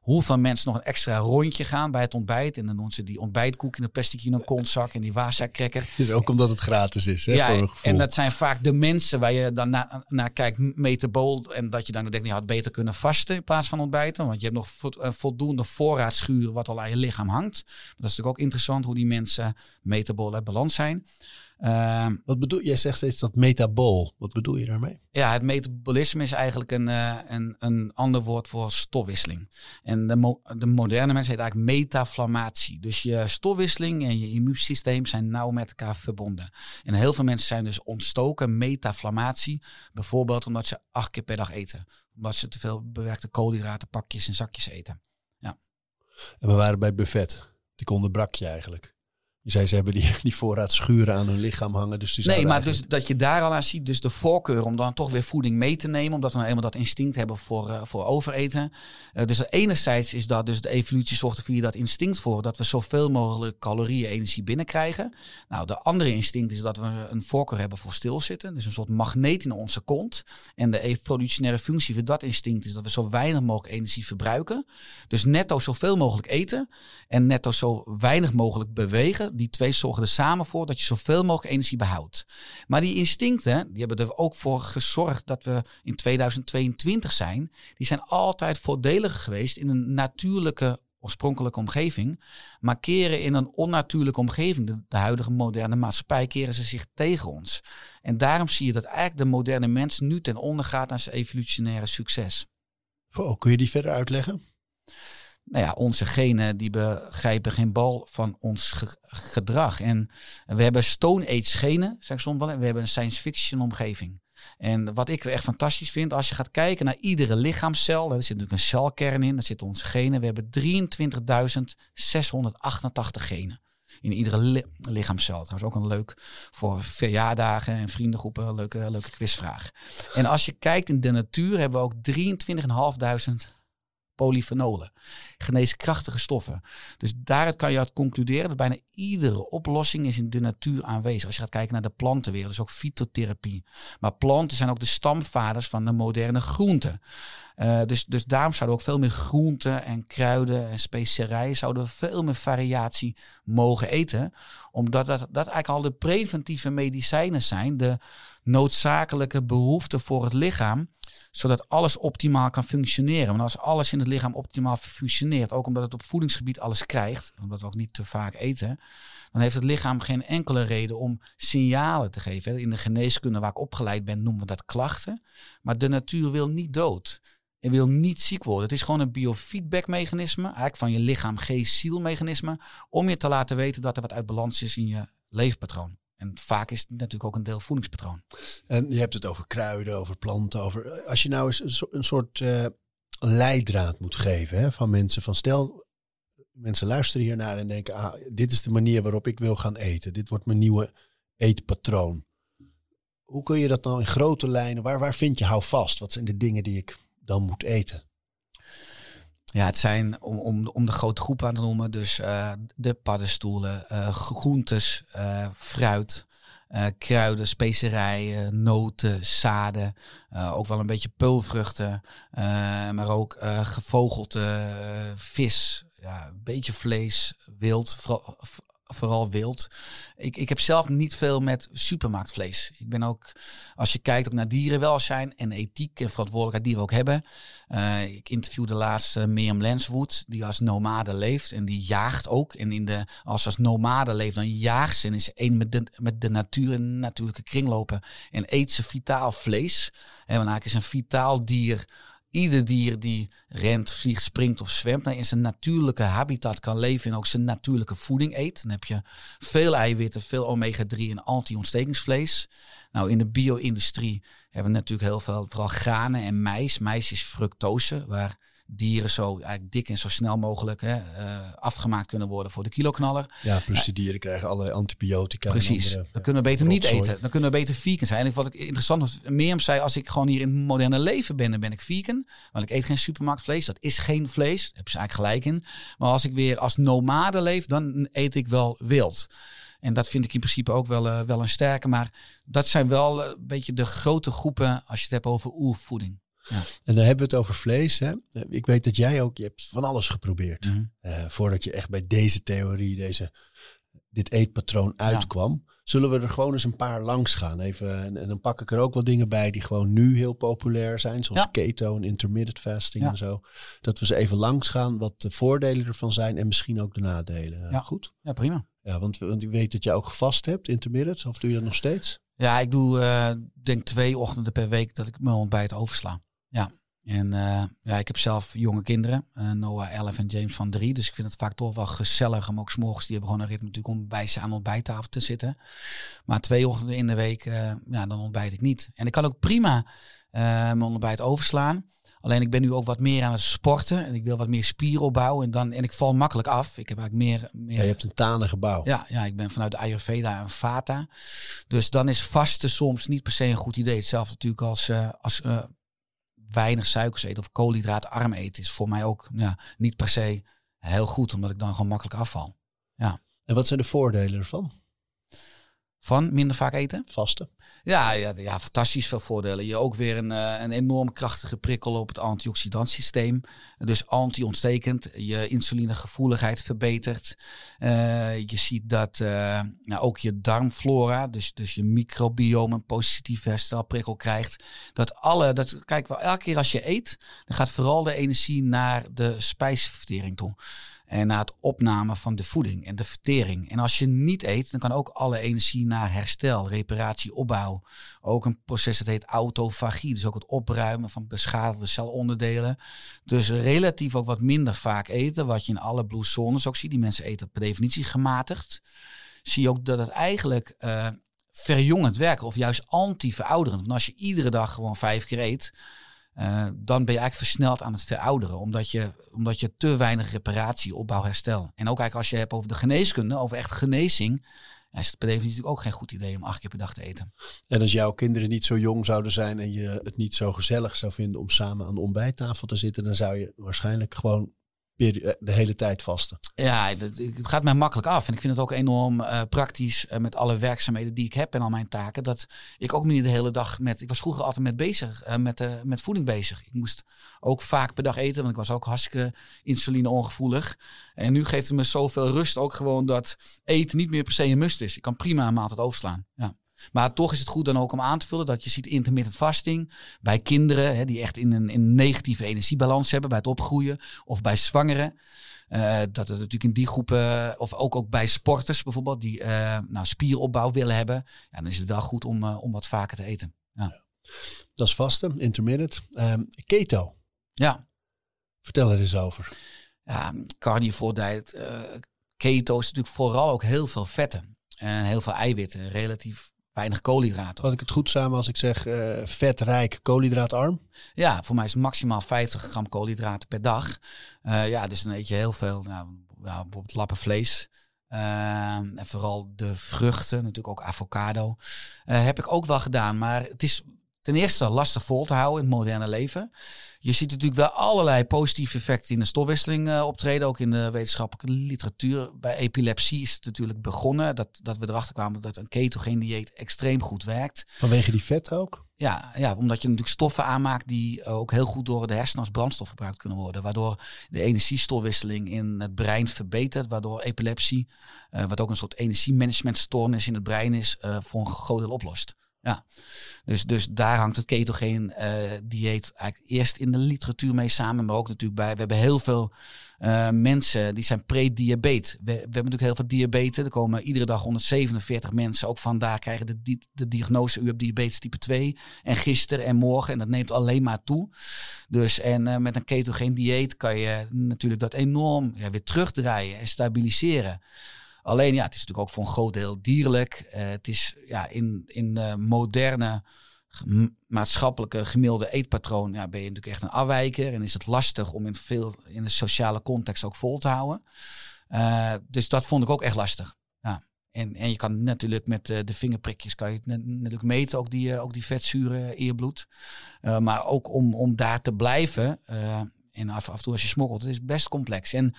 S2: Hoeveel mensen nog een extra rondje gaan bij het ontbijt. En dan doen ze die ontbijtkoek in een plastic in een kontzak en die wasa-cracker.
S1: Dus ook omdat het gratis is, hè,
S2: ja,
S1: voor een gevoel.
S2: En dat zijn vaak de mensen waar je dan naar, naar kijkt, metabool. En dat je dan denkt, je had beter kunnen vasten in plaats van ontbijten. Want je hebt nog voldoende voorraadschuren wat al aan je lichaam hangt. dat is natuurlijk ook interessant hoe die mensen metabool uit balans zijn.
S1: Uh, Wat bedoel jij? zegt steeds dat metabool. Wat bedoel je daarmee?
S2: Ja, het metabolisme is eigenlijk een, uh, een, een ander woord voor stofwisseling. En de, mo de moderne mensen heet eigenlijk metaflammatie. Dus je stofwisseling en je immuunsysteem zijn nauw met elkaar verbonden. En heel veel mensen zijn dus ontstoken metaflammatie. Bijvoorbeeld omdat ze acht keer per dag eten. Omdat ze te veel bewerkte koolhydraten, pakjes en zakjes eten. Ja.
S1: En we waren bij het buffet. Die onderbrak je eigenlijk. Je zei ze hebben die, die voorraad schuren aan hun lichaam hangen. Dus die
S2: nee, maar
S1: eigenlijk...
S2: dus dat je daar al aan ziet, dus de voorkeur om dan toch weer voeding mee te nemen. Omdat we nou eenmaal dat instinct hebben voor, uh, voor overeten. Uh, dus enerzijds is dat, dus de evolutie zorgt er via dat instinct voor dat we zoveel mogelijk calorieën, energie binnenkrijgen. Nou, de andere instinct is dat we een voorkeur hebben voor stilzitten. Dus een soort magneet in onze kont. En de evolutionaire functie van dat instinct is dat we zo weinig mogelijk energie verbruiken. Dus netto zoveel mogelijk eten en netto zo weinig mogelijk bewegen die twee zorgen er samen voor dat je zoveel mogelijk energie behoudt. Maar die instincten, die hebben er ook voor gezorgd dat we in 2022 zijn. Die zijn altijd voordeliger geweest in een natuurlijke oorspronkelijke omgeving. Maar keren in een onnatuurlijke omgeving, de, huidige moderne maatschappij, keren ze zich tegen ons. En daarom zie je dat eigenlijk de moderne mens nu ten onder gaat aan zijn evolutionaire succes.
S1: Wow, kun je die verder uitleggen?
S2: Nou ja, onze genen die begrijpen geen bal van ons gedrag. En we hebben Stone Age genen, zeg ik soms wel. En we hebben een science fiction omgeving. En wat ik echt fantastisch vind, als je gaat kijken naar iedere lichaamscel, er zit natuurlijk een celkern in, daar zitten onze genen. We hebben 23.688 genen in iedere li lichaamscel. Trouwens ook een leuk voor verjaardagen en vriendengroepen, leuke, leuke quizvraag. En als je kijkt in de natuur, hebben we ook 23.500 polyfenolen. Geneeskrachtige stoffen. Dus daaruit kan je uit concluderen dat bijna iedere oplossing is in de natuur aanwezig. Als je gaat kijken naar de plantenwereld, dus ook fytotherapie. Maar planten zijn ook de stamvaders van de moderne groenten. Uh, dus, dus daarom zouden ook veel meer groenten en kruiden en specerijen zouden veel meer variatie mogen eten. Omdat dat, dat eigenlijk al de preventieve medicijnen zijn, de noodzakelijke behoeften voor het lichaam zodat alles optimaal kan functioneren. Want als alles in het lichaam optimaal functioneert, ook omdat het op voedingsgebied alles krijgt, omdat we ook niet te vaak eten, dan heeft het lichaam geen enkele reden om signalen te geven. In de geneeskunde waar ik opgeleid ben, noemen we dat klachten. Maar de natuur wil niet dood. En wil niet ziek worden. Het is gewoon een biofeedback-mechanisme, eigenlijk van je lichaam, geest, ziel mechanisme, om je te laten weten dat er wat uit balans is in je leefpatroon. En vaak is het natuurlijk ook een deel voedingspatroon.
S1: En je hebt het over kruiden, over planten, over. Als je nou eens een soort uh, leidraad moet geven hè, van mensen. Van stel, mensen luisteren hiernaar en denken: ah, dit is de manier waarop ik wil gaan eten. Dit wordt mijn nieuwe eetpatroon. Hoe kun je dat nou in grote lijnen? Waar, waar vind je hou vast? Wat zijn de dingen die ik dan moet eten?
S2: Ja, het zijn om, om, om de grote groep aan te noemen. Dus uh, de paddenstoelen, uh, groentes, uh, fruit, kruiden, specerijen, noten, zaden. ook wel een beetje peulvruchten. maar ook gevogelte vis, ja, een beetje vlees, wild vooral wild. Ik, ik heb zelf niet veel met supermarktvlees. Ik ben ook, als je kijkt ook naar dierenwelzijn en ethiek en verantwoordelijkheid die we ook hebben. Uh, ik interviewde laatst uh, Mirjam Lenswood, die als nomade leeft en die jaagt ook. En in de, als ze als nomade leeft, dan jaagt ze en is één met de, met de natuur en natuurlijke kringlopen. En eet ze vitaal vlees. En eigenlijk is een vitaal dier Ieder dier die rent, vliegt, springt of zwemt, in zijn natuurlijke habitat kan leven en ook zijn natuurlijke voeding eet. Dan heb je veel eiwitten, veel omega-3 en anti-ontstekingsvlees. Nou, in de bio-industrie hebben we natuurlijk heel veel, vooral granen en mais. Mais is fructose, waar dieren zo eigenlijk dik en zo snel mogelijk hè, uh, afgemaakt kunnen worden voor de kiloknaller.
S1: Ja, plus die dieren krijgen allerlei antibiotica.
S2: Precies. dan kunnen we beter niet eten. Dan kunnen we beter vegan zijn. En wat ik interessant vond, Mirjam zei, als ik gewoon hier in het moderne leven ben, dan ben ik vegan. Want ik eet geen supermarktvlees. Dat is geen vlees. Daar heb je eigenlijk gelijk in. Maar als ik weer als nomade leef, dan eet ik wel wild. En dat vind ik in principe ook wel, uh, wel een sterke. Maar dat zijn wel een beetje de grote groepen als je het hebt over oervoeding.
S1: Ja. En dan hebben we het over vlees. Hè? Ik weet dat jij ook, je hebt van alles geprobeerd.
S2: Mhm.
S1: uh, voordat je echt bij deze theorie, deze, dit eetpatroon uitkwam. Zullen we er gewoon eens een paar langs gaan? Even, en, en, dan pak ik er ook wel dingen bij die gewoon nu heel populair zijn. Zoals ja. keto en intermittent fasting en zo. Dat we ze even langs gaan wat de voordelen ervan zijn en misschien ook de nadelen.
S2: Ja.
S1: Goed?
S2: Ja, prima.
S1: Ja, want, want ik weet dat jij ook gevast hebt, intermittent. Of doe je dat nog steeds?
S2: Ja, ik doe uh, denk twee ochtenden per week dat ik mijn ontbijt oversla. Ja, en uh, ja, ik heb zelf jonge kinderen, uh, Noah 11 en James van 3. Dus ik vind het vaak toch wel gezellig om ook s'morgens, die hebben gewoon een ritme natuurlijk om bij ze aan de ontbijttafel te zitten. Maar twee ochtenden in de week, uh, ja, dan ontbijt ik niet. En ik kan ook prima mijn ontbijt overslaan. Alleen ik ben nu ook wat meer aan het sporten en ik wil wat meer spieren opbouwen. En, dan, en ik val makkelijk af. Ik heb eigenlijk meer... meer...
S1: Ja, je hebt een tanige bouw.
S2: Ja, ja, ik ben vanuit de Ayurveda en Vata. Dus dan is vasten soms niet per se een goed idee. Hetzelfde natuurlijk als, als weinig suikers eten of koolhydraatarm eten is voor mij ook ja, niet per se heel goed, omdat ik dan gewoon makkelijk afval. Ja.
S1: En wat zijn de voordelen ervan?
S2: Van minder vaak eten?
S1: Vasten.
S2: Ja, ja, ja fantastisch veel voordelen. Je ook weer een, uh, een enorm krachtige prikkel op het antioxidantsysteem. Dus anti-ontstekend. Je insulinegevoeligheid verbetert. Uh, je ziet dat uh, nou, ook je darmflora, dus, dus je microbiome een positief herstelprikkel krijgt. Dat alle, dat, kijk wel, elke keer als je eet, dan gaat vooral de energie naar de spijsvertering toe. En naar het opname van de voeding en de vertering. En als je niet eet, dan kan ook alle energie naar herstel, reparatie, opbouw. Ook een proces dat heet autofagie. Dus ook het opruimen van beschadigde celonderdelen. Dus relatief ook wat minder vaak eten. Wat je in alle blue zones ook ziet. Die mensen eten per definitie gematigd. Zie je ook dat het eigenlijk uh, verjongend werkt. Of juist anti-verouderend. Want als je iedere dag gewoon vijf keer eet uh, dan ben je eigenlijk versneld aan het verouderen. Omdat je, omdat je te weinig reparatie, opbouw, herstel. En ook eigenlijk als je hebt over de geneeskunde, over echt genezing. is het per definitie natuurlijk ook geen goed idee om acht keer per dag te eten.
S1: En als jouw kinderen niet zo jong zouden zijn en je het niet zo gezellig zou vinden om samen aan de ontbijttafel te zitten, dan zou je waarschijnlijk gewoon de hele tijd vasten.
S2: Ja, het, gaat mij makkelijk af. En ik vind het ook enorm uh, praktisch uh, met alle werkzaamheden die ik heb en al mijn taken. Dat ik ook niet de hele dag met. Ik was vroeger altijd met bezig, met, met voeding bezig. Ik moest ook vaak per dag eten, want ik was ook hartstikke insuline ongevoelig. En nu geeft het me zoveel rust ook gewoon dat eten niet meer per se een must is. Ik kan prima een maaltijd overslaan. Ja. Maar toch is het goed dan ook om aan te vullen dat je ziet intermittent fasting bij kinderen hè, die echt in een, in een negatieve energiebalans hebben bij het opgroeien of bij zwangeren. Uh, dat het natuurlijk in die groepen, of ook, ook bij sporters bijvoorbeeld, die uh, nou, spieropbouw willen hebben. Ja, dan is het wel goed om, uh, om wat vaker te eten. Ja.
S1: Dat is vaste, intermittent. Um, keto.
S2: Ja.
S1: Vertel er eens over.
S2: Ja, carnivore diet. keto is natuurlijk vooral ook heel veel vetten. En heel veel eiwitten. Relatief weinig koolhydraten.
S1: Had ik het goed samen als ik zeg uh, vetrijk, koolhydraatarm?
S2: Ja, voor mij is het maximaal 50 gram koolhydraten per dag. Uh, ja, dus dan eet je heel veel, nou, ja, bijvoorbeeld lappen vlees. Uh, en vooral de vruchten, natuurlijk ook avocado. heb ik ook wel gedaan, maar het is ten eerste lastig vol te houden in het moderne leven. Je ziet natuurlijk wel allerlei positieve effecten in de stofwisseling uh, optreden, ook in de wetenschappelijke literatuur. Bij epilepsie is het natuurlijk begonnen dat, dat we erachter kwamen dat een ketogeen dieet extreem goed werkt.
S1: Vanwege die vet ook?
S2: Ja, ja, omdat je natuurlijk stoffen aanmaakt die ook heel goed door de hersenen als brandstof gebruikt kunnen worden. Waardoor de energiestofwisseling in het brein verbetert. Waardoor epilepsie, uh, wat ook een soort energiemanagementstoornis in het brein is, uh, voor een groot deel oplost. Ja, dus, dus daar hangt het ketogeen uh, dieet eigenlijk eerst in de literatuur mee samen, maar ook natuurlijk bij. We hebben heel veel uh, mensen die zijn pre-diabetes. We, we, hebben natuurlijk heel veel diabetes. Er komen iedere dag 147 mensen. Ook vandaag krijgen de, de diagnose: u hebt diabetes type 2. En gisteren en morgen. En dat neemt alleen maar toe. Dus en uh, met een ketogeen dieet kan je natuurlijk dat enorm weer terugdraaien en stabiliseren. Alleen ja, het is natuurlijk ook voor een groot deel dierlijk. Uh, het is ja, in, in de moderne maatschappelijke gemiddelde eetpatroon ja, ben je natuurlijk echt een afwijker. En is het lastig om in, veel, in de sociale context ook vol te houden. Uh, dus dat vond ik ook echt lastig. Ja. En, en je kan natuurlijk met uh, de vingerprikjes kan je natuurlijk meten, ook die, ook die vetzuren in je bloed. maar ook om, om daar te blijven, en af, af en toe als je smokkelt, het is best complex. En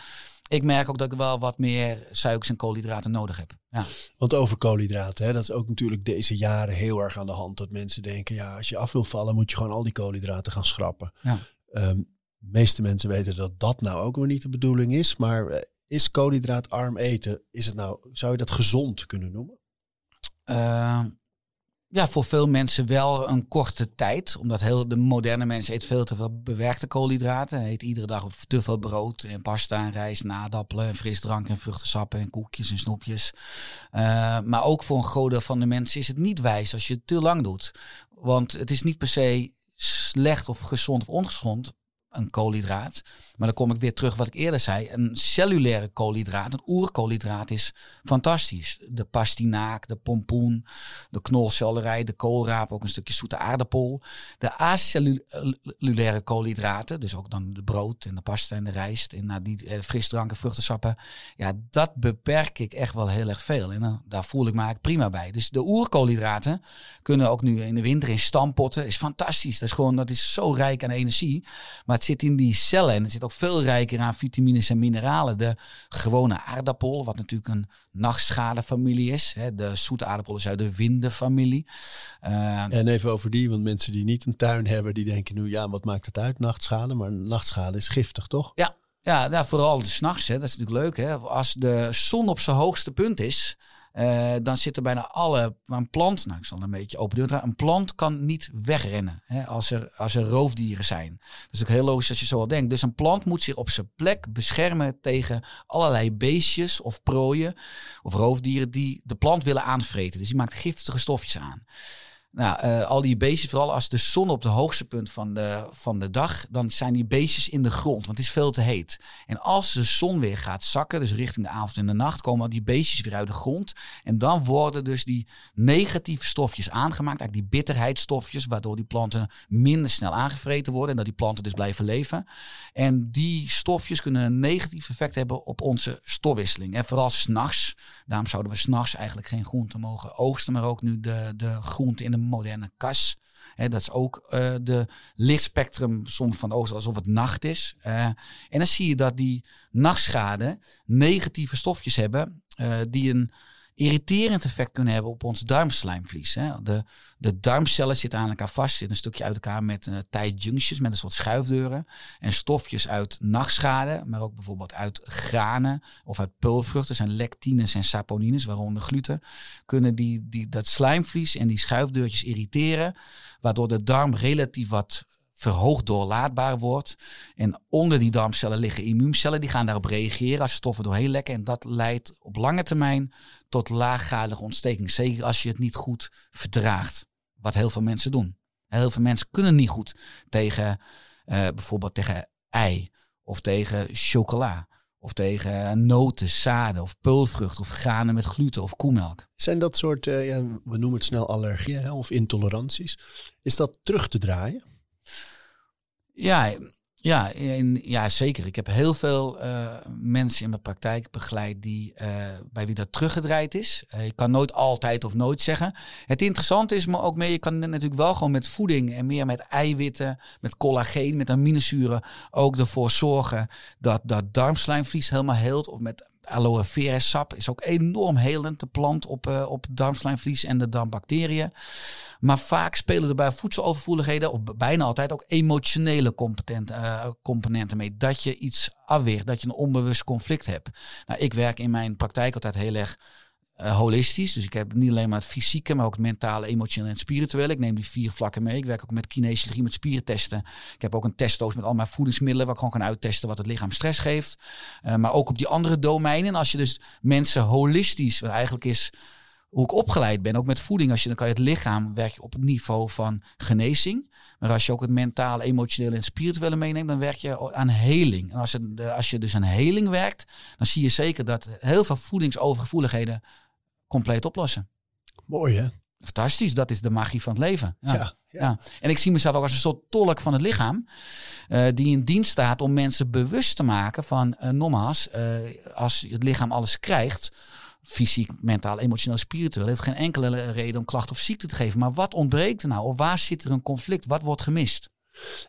S2: ik merk ook dat ik wel wat meer suikers en koolhydraten nodig heb. Ja.
S1: Want over koolhydraten, hè, dat is ook natuurlijk deze jaren heel erg aan de hand. Dat mensen denken, ja, als je af wil vallen, moet je gewoon al die koolhydraten gaan schrappen.
S2: Ja.
S1: Um, de meeste mensen weten dat dat nou ook weer niet de bedoeling is. Maar uh, is koolhydraatarm eten, is het nou, zou je dat gezond kunnen noemen?
S2: Uh, ja, voor veel mensen wel een korte tijd. Omdat heel de moderne mensen eet veel te veel bewerkte koolhydraten. Eet iedere dag te veel brood en pasta en rijst, nadappelen en frisdrank en vruchtensappen en koekjes en snoepjes. Uh, maar ook voor een groot deel van de mensen is het niet wijs als je het te lang doet. Want het is niet per se slecht of gezond of ongezond een koolhydraat. Maar dan kom ik weer terug wat ik eerder zei. Een cellulaire koolhydraat, een oerkoolhydraat is fantastisch. De pastinaak, de pompoen, de knolselderij, de koolraap, ook een stukje zoete aardappel. De acellulaire koolhydraten, dus ook dan de brood en de pasta en de rijst en nou, die eh, frisdranken, vruchtensappen. Ja, dat beperk ik echt wel heel erg veel. En uh, daar voel ik me eigenlijk prima bij. Dus de oerkoolhydraten kunnen ook nu in de winter in stampotten. Is fantastisch. Dat is gewoon, dat is zo rijk aan energie. Maar zit in die cellen en het zit ook veel rijker aan vitamines en mineralen. De gewone aardappel, wat natuurlijk een nachtschadefamilie is. Hè, de zoete aardappel is uit de windenfamilie.
S1: Uh, en even over die, want mensen die niet een tuin hebben, die denken nu, ja, wat maakt het uit, nachtschade? Maar nachtschade is giftig, toch?
S2: Ja, ja, nou, vooral s'nachts. Dat is natuurlijk leuk. Hè? Als de zon op zijn hoogste punt is, uh, dan zitten bijna alle. Een plant, nou ik zal een beetje open deur Een plant kan niet wegrennen hè, als, er, als er roofdieren zijn. Dat is ook heel logisch als je zo al denkt. Dus een plant moet zich op zijn plek beschermen tegen allerlei beestjes of prooien of roofdieren die de plant willen aanvreten. Dus die maakt giftige stofjes aan. Nou, uh, al die beestjes, vooral als de zon op de hoogste punt van de, van de dag, dan zijn die beestjes in de grond, want het is veel te heet. En als de zon weer gaat zakken, dus richting de avond en de nacht, komen die beestjes weer uit de grond. En dan worden dus die negatieve stofjes aangemaakt, eigenlijk die bitterheidsstofjes, waardoor die planten minder snel aangevreten worden en dat die planten dus blijven leven. En die stofjes kunnen een negatief effect hebben op onze stofwisseling. En vooral s'nachts, daarom zouden we s'nachts eigenlijk geen groenten mogen oogsten, maar ook nu de, de groenten in de moderne kas. dat is ook uh, de lichtspectrum soms van oosten alsof het nacht is. En dan zie je dat die nachtschade negatieve stofjes hebben uh, die een irriterend effect kunnen hebben op ons darmslijmvlies. Hè. De, de darmcellen zitten aan elkaar vast, zitten een stukje uit elkaar met uh, met een soort schuifdeuren. En stofjes uit nachtschade, maar ook bijvoorbeeld uit granen of uit pulvruchten, zijn lectines en saponines, waaronder gluten, kunnen die, die, dat slijmvlies en die schuifdeurtjes irriteren, waardoor de darm relatief wat verhoogd doorlaatbaar wordt. En onder die darmcellen liggen immuuncellen, die gaan daarop reageren als stoffen doorheen lekken. En dat leidt op lange termijn tot laaggradige ontsteking. Zeker als je het niet goed verdraagt. Wat heel veel mensen doen. Heel veel mensen kunnen niet goed tegen uh, bijvoorbeeld tegen ei of tegen chocola. Of tegen noten, zaden of peulvrucht of granen met gluten of koemelk.
S1: Zijn dat soort, uh, ja, we noemen het snel allergieën of intoleranties. Is dat terug te draaien?
S2: Ja, ja, ja, zeker. Ik heb heel veel uh, mensen in mijn praktijk begeleid die, uh, bij wie dat teruggedraaid is. Uh, je kan nooit altijd of nooit zeggen. Het interessante is maar ook meer, je kan natuurlijk wel gewoon met voeding en meer met eiwitten, met collageen, met aminozuren ook ervoor zorgen dat dat darmslijmvlies helemaal heelt. Of met aloe vera sap is ook enorm helend, de plant op, uh, op darmslijmvlies en de darmbacteriën. Maar vaak spelen er bij voedselovervoeligheden, of bijna altijd, ook emotionele uh, componenten mee. Dat je iets afweert, dat je een onbewust conflict hebt. Nou, ik werk in mijn praktijk altijd heel erg uh, holistisch. Dus ik heb niet alleen maar het fysieke, maar ook het mentale, emotionele en spirituele. Ik neem die vier vlakken mee. Ik werk ook met kinesiologie, met spierentesten. Ik heb ook een testdoos met al mijn voedingsmiddelen, waar ik gewoon kan uittesten wat het lichaam stress geeft. Uh, maar ook op die andere domeinen. En als je dus mensen holistisch, wat eigenlijk is hoe ik opgeleid ben, ook met voeding. Als je, dan kan je het lichaam, werk je op het niveau van genezing. Maar als je ook het mentale, emotionele en spirituele meeneemt, dan werk je aan heling. En als, het, als je dus aan heling werkt, dan zie je zeker dat heel veel voedingsovergevoeligheden compleet oplossen.
S1: Mooi hè?
S2: Fantastisch, dat is de magie van het leven. Ja, ja, En ik zie mezelf ook als een soort tolk van het lichaam, uh, die in dienst staat om mensen bewust te maken van, uh, nogmaals, uh, als het lichaam alles krijgt, fysiek, mentaal, emotioneel, spiritueel, heeft geen enkele reden om klachten of ziekte te geven. Maar wat ontbreekt er nou? Of waar zit er een conflict? Wat wordt gemist?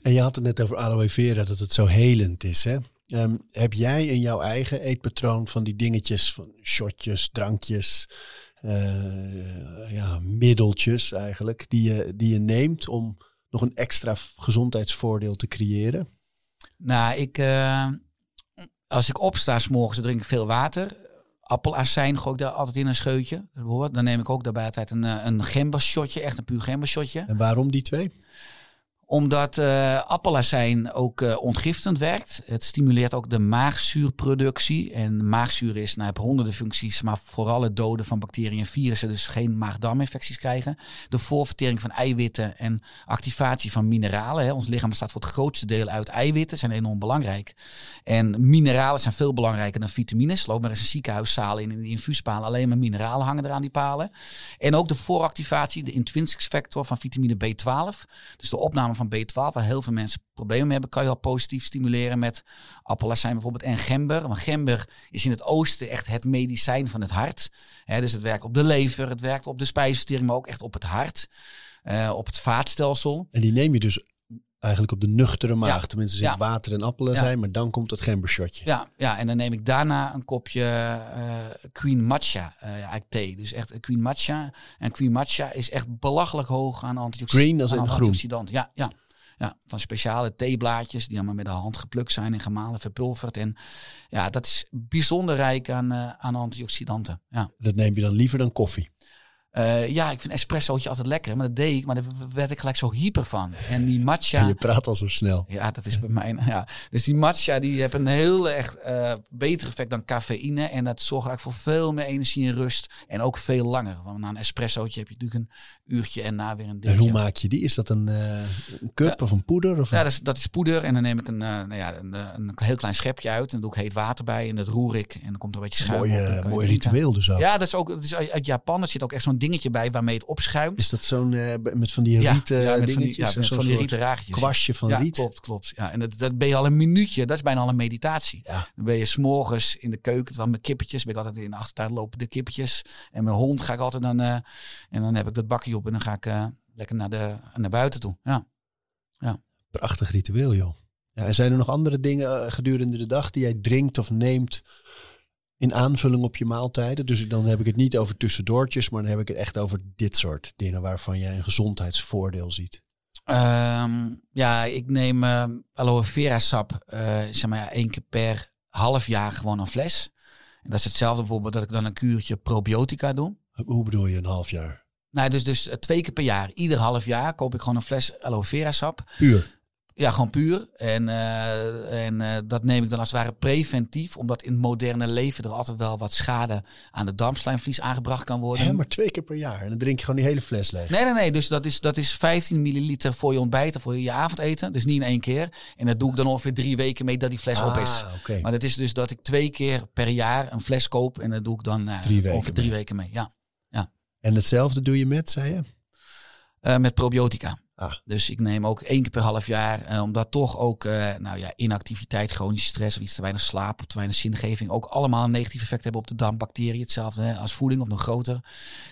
S1: En je had het net over aloe vera, dat het zo helend is. Hè? Um, heb jij in jouw eigen eetpatroon van die dingetjes, van shotjes, drankjes, uh, ja, middeltjes eigenlijk, die je, die je neemt om nog een extra gezondheidsvoordeel te creëren?
S2: Nou, ik, uh, als ik opsta s morgens, drink ik veel water. Appelazijn gooi ik daar altijd in een scheutje. Dan neem ik ook daarbij altijd een, eh, een gembershotje, echt een puur gembershotje.
S1: En waarom die twee?
S2: Omdat uh, appelazijn ook uh, ontgiftend werkt. Het stimuleert ook de maagzuurproductie. En maagzuur is, nou, honderden functies, maar vooral het doden van bacteriën en virussen. Dus geen maag-darminfecties krijgen. De voorvertering van eiwitten en activatie van mineralen. Hè. Ons lichaam bestaat voor het grootste deel uit eiwitten, zijn enorm belangrijk. En mineralen zijn veel belangrijker dan vitamines. Loop maar eens een ziekenhuiszaal in, in die infuuspalen. Alleen maar mineralen hangen eraan die palen. En ook de vooractivatie, de intrinsic factor van vitamine B12. Dus de opname van van B12, waar heel veel mensen problemen mee hebben, kan je al positief stimuleren met appelazijn bijvoorbeeld en gember. Want gember is in het oosten echt het medicijn van het hart. dus het werkt op de lever, het werkt op de spijsvertering, maar ook echt op het hart. Uh, op het vaatstelsel.
S1: En die neem je dus eigenlijk op de nuchtere maag. Tenminste, zit water en appelen zijn, maar dan komt het gembershotje.
S2: Ja, ja, en dan neem ik daarna een kopje uh, Queen Matcha uh, thee. Dus echt Queen Matcha. En Queen Matcha is echt belachelijk hoog aan antioxidanten.
S1: Green als in groen.
S2: Ja, ja. Ja, van speciale theeblaadjes die allemaal met de hand geplukt zijn en gemalen, verpulverd. En ja, dat is bijzonder rijk aan, uh, aan antioxidanten. Ja.
S1: Dat neem je dan liever dan koffie?
S2: Uh, ja, ik vind espressootje altijd lekker, maar dat deed ik, maar daar werd ik gelijk zo hyper van. En die matcha.
S1: je praat al zo snel.
S2: Ja, dat is bij mij. Ja. Dus die matcha die heeft een heel erg uh, beter effect dan cafeïne. En dat zorgt eigenlijk voor veel meer energie en rust. En ook veel langer. Want na een espressootje heb je natuurlijk een uurtje en na weer een dingetje.
S1: En hoe maak je die? Is dat een, uh, een cup of een poeder? Of
S2: ja, dat is, dat is poeder. En dan neem ik een, nou ja, een, een, heel klein schepje uit. En dan doe ik heet water bij. En dat roer ik. En dan komt er een beetje schuim
S1: mooi, op. Mooi ritueel dus ook.
S2: Ja, dat is ook dat is uit Japan. Er zit ook echt zo'n dingetje bij waarmee het opschuimt.
S1: Is dat zo'n uh, met van die rieten
S2: ja,
S1: met dingetjes?
S2: Van die, ja, van die rieten raagjes.
S1: Kwastje van
S2: ja,
S1: riet.
S2: klopt, klopt. Ja, en dat, dat ben je al een minuutje. Dat is bijna al een meditatie. Ja. Dan ben je s'morgens in de keuken, terwijl mijn kippetjes, ben ik altijd in de achtertuin lopen de kippetjes. En mijn hond ga ik altijd dan, uh, en dan heb ik dat bakje op en dan ga ik uh, lekker naar, de, naar buiten toe. Ja. ja.
S1: Prachtig ritueel, joh. Ja, en zijn er nog andere dingen gedurende de dag die jij drinkt of neemt In aanvulling op je maaltijden. Dus dan heb ik het niet over tussendoortjes, maar dan heb ik het echt over dit soort dingen waarvan jij een gezondheidsvoordeel ziet.
S2: Ehm, ja, ik neem eh, aloe vera sap, eh, zeg maar ja, één keer per half jaar gewoon een fles. En dat is hetzelfde bijvoorbeeld dat ik dan een kuurtje probiotica doe.
S1: Hoe bedoel je een half jaar?
S2: Nou, dus, dus eh, twee keer per jaar, ieder half jaar, koop ik gewoon een fles aloe vera sap.
S1: Puur.
S2: Ja, gewoon puur. En, eh, en eh, dat neem ik dan als het ware preventief, omdat in het moderne leven er altijd wel wat schade aan de darmslijmvlies aangebracht kan worden.
S1: Hè, maar twee keer per jaar. En dan drink je gewoon die hele fles leeg.
S2: Nee, nee, nee. Dus dat is, dat is 15 milliliter voor je ontbijt of voor je avondeten. Dus niet in één keer. En dat doe ik dan ongeveer drie weken mee dat die fles op is.
S1: Ah.
S2: Maar dat is dus dat ik twee keer per jaar een fles koop. En dat doe ik dan eh,
S1: Drie weken
S2: ongeveer drie
S1: mee.
S2: weken mee. Ja.
S1: En hetzelfde doe je met, zei je?
S2: Met probiotica.
S1: Ah.
S2: Dus ik neem ook één keer per half jaar, eh, omdat toch ook eh, nou ja, inactiviteit, chronische stress of iets te weinig slaap of te weinig zingeving ook allemaal een negatief effect hebben op de darmbacteriën. Hetzelfde hè, als voeding of nog groter.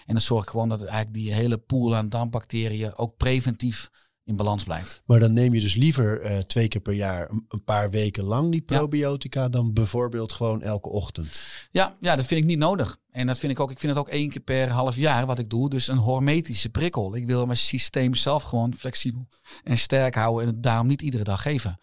S2: En dan zorg ik gewoon dat eigenlijk die hele pool aan darmbacteriën ook preventief in balans blijft.
S1: Maar dan neem je dus liever eh, twee keer per jaar een, paar weken lang die
S2: Ja.
S1: probiotica dan bijvoorbeeld gewoon elke ochtend.
S2: Ja, ja, dat vind ik niet nodig. En dat vind ik ook, ik vind het ook één keer per half jaar wat ik doe. Dus een hormetische prikkel. Ik wil mijn systeem zelf gewoon flexibel en sterk houden en het daarom niet iedere dag geven.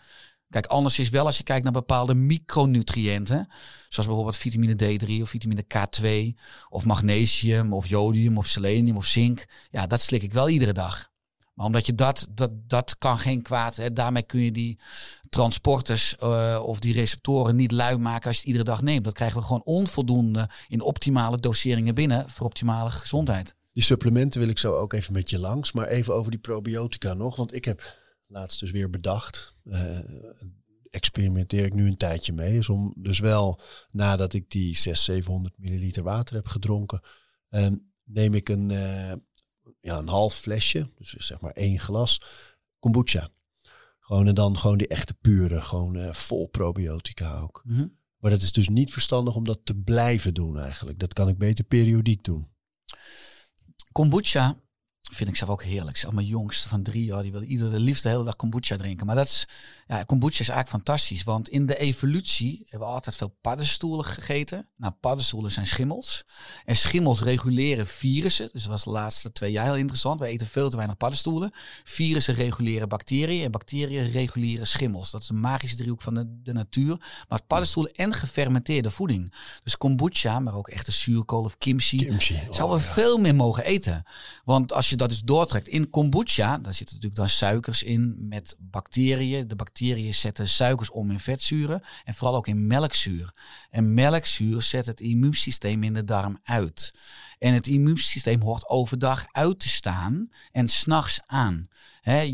S2: Kijk, anders is wel als je kijkt naar bepaalde micronutriënten, zoals bijvoorbeeld vitamine D3 of vitamine K2 of magnesium of jodium of selenium of zink. Ja, dat slik ik wel iedere dag. Maar omdat je dat, dat, dat kan geen kwaad. Hè. Daarmee kun je die transporters eh, of die receptoren niet lui maken als je het iedere dag neemt. Dat krijgen we gewoon onvoldoende in optimale doseringen binnen voor optimale gezondheid.
S1: Die supplementen wil ik zo ook even met je langs. Maar even over die probiotica nog. Want ik heb laatst dus weer bedacht. eh, experimenteer ik nu een tijdje mee. Is om dus wel nadat ik die 600, 700 milliliter water heb gedronken. eh, neem ik een, eh, ja, een half flesje. Dus zeg maar één glas kombucha. Gewoon en dan gewoon die echte pure. Gewoon eh, vol probiotica ook.
S2: Mhm.
S1: Maar dat is dus niet verstandig om dat te blijven doen eigenlijk. Dat kan ik beter periodiek doen.
S2: Kombucha vind ik zelf ook heerlijk. Zelf mijn jongste van drie jaar, die wil iedere liefst de hele dag kombucha drinken. Maar dat is, ja, kombucha is eigenlijk fantastisch. Want in de evolutie hebben we altijd veel paddenstoelen gegeten. Nou, paddenstoelen zijn schimmels. En schimmels reguleren virussen. Dus dat was de laatste twee jaar heel interessant. We eten veel te weinig paddenstoelen. Virussen reguleren bacteriën. En bacteriën reguleren schimmels. Dat is een magische driehoek van de, de natuur. Maar paddenstoelen en gefermenteerde voeding. Dus kombucha, maar ook echte zuurkool of kimchi.
S1: Kimchi.
S2: Zouden we
S1: Oh, ja.
S2: veel meer mogen eten. Want als je dat dus doortrekt in kombucha, daar zitten natuurlijk dan suikers in met bacteriën. De bacteriën zetten suikers om in vetzuren en vooral ook in melkzuur. En melkzuur zet het immuunsysteem in de darm uit. En het immuunsysteem hoort overdag uit te staan en s'nachts aan.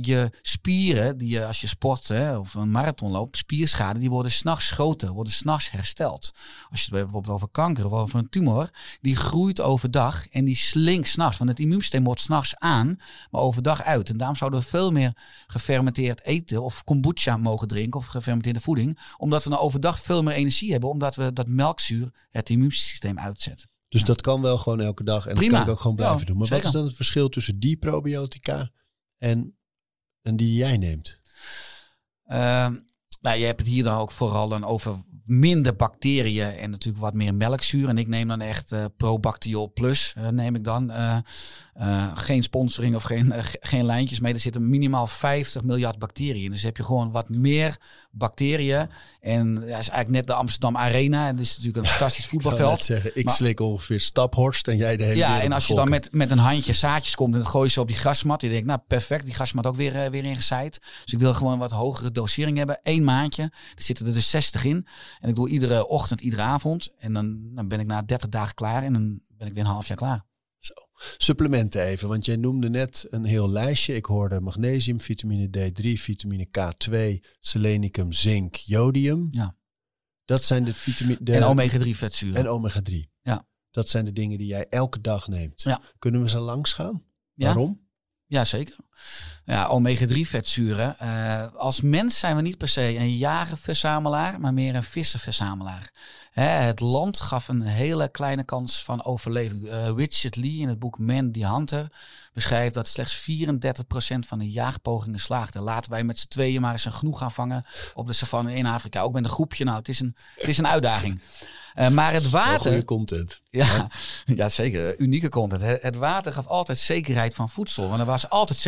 S2: Je spieren, die je als je sport of een marathon loopt, spierschade, die worden s'nachts groter, worden s'nachts hersteld. Als je het bijvoorbeeld over kanker of over een tumor, die groeit overdag en die slinkt s'nachts. Want het immuunsysteem wordt s'nachts aan, maar overdag uit. En daarom zouden we veel meer gefermenteerd eten of kombucha mogen drinken of gefermenteerde voeding. Omdat we dan overdag veel meer energie hebben, omdat we dat melkzuur het immuunsysteem uitzet.
S1: Dus dat kan wel gewoon elke dag. En
S2: Prima.
S1: dat kan ik ook gewoon blijven
S2: Ja,
S1: doen. Maar wat is dan het verschil tussen die probiotica en, en die jij neemt?
S2: Ehm, nou, je hebt het hier dan ook vooral dan over minder bacteriën en natuurlijk wat meer melkzuur. En ik neem dan echt eh Probactiol Plus, eh, neem ik dan. Eh, geen sponsoring of geen, ge- geen lijntjes mee. Er zitten minimaal 50 miljard bacteriën. Dus heb je gewoon wat meer bacteriën. En ja, is eigenlijk net de Amsterdam Arena. En dat is natuurlijk een fantastisch
S1: Ik
S2: voetbalveld.
S1: net zeggen, ik
S2: Maar-
S1: slik ongeveer Staphorst en jij de hele
S2: Ja, en als je dan met, met een handje zaadjes komt en dat gooi je ze op die grasmat. Je denkt, nou perfect, die grasmat ook weer, weer ingezaaid. Dus ik wil gewoon wat hogere dosering hebben. Eén maandje. Er zitten er dus 60 in. En ik doe iedere ochtend, iedere avond. En dan, dan ben ik na 30 dagen klaar. En dan ben ik weer een half jaar klaar.
S1: Supplementen even, want jij noemde net een heel lijstje. Ik hoorde magnesium, vitamine D3, vitamine K2, selenicum, zink, jodium.
S2: Ja.
S1: Dat zijn de vitamine... De,
S2: en omega-3 vetzuren.
S1: En omega-3.
S2: Ja.
S1: Dat zijn de dingen die jij elke dag neemt.
S2: Ja.
S1: Kunnen we ze langs gaan?
S2: Ja.
S1: Waarom?
S2: Ja, zeker. Ja, omega-3 vetzuren. Eh, als mens zijn we niet per se een jagerverzamelaar, maar meer een vissenverzamelaar. Hè, het land gaf een hele kleine kans van overleving. Eh, Richard Lee in het boek Man the Hunter beschrijft dat slechts 34% van de jaagpogingen slaagden. Laten wij met z'n tweeën maar eens een genoeg gaan vangen op de savanne in Afrika. Ook met een groepje. Nou, het is een, het is een uitdaging. Eh, maar het water...
S1: goede content.
S2: Ja, ja, zeker. Unieke content. Het, het water gaf altijd zekerheid van voedsel. Want er was altijd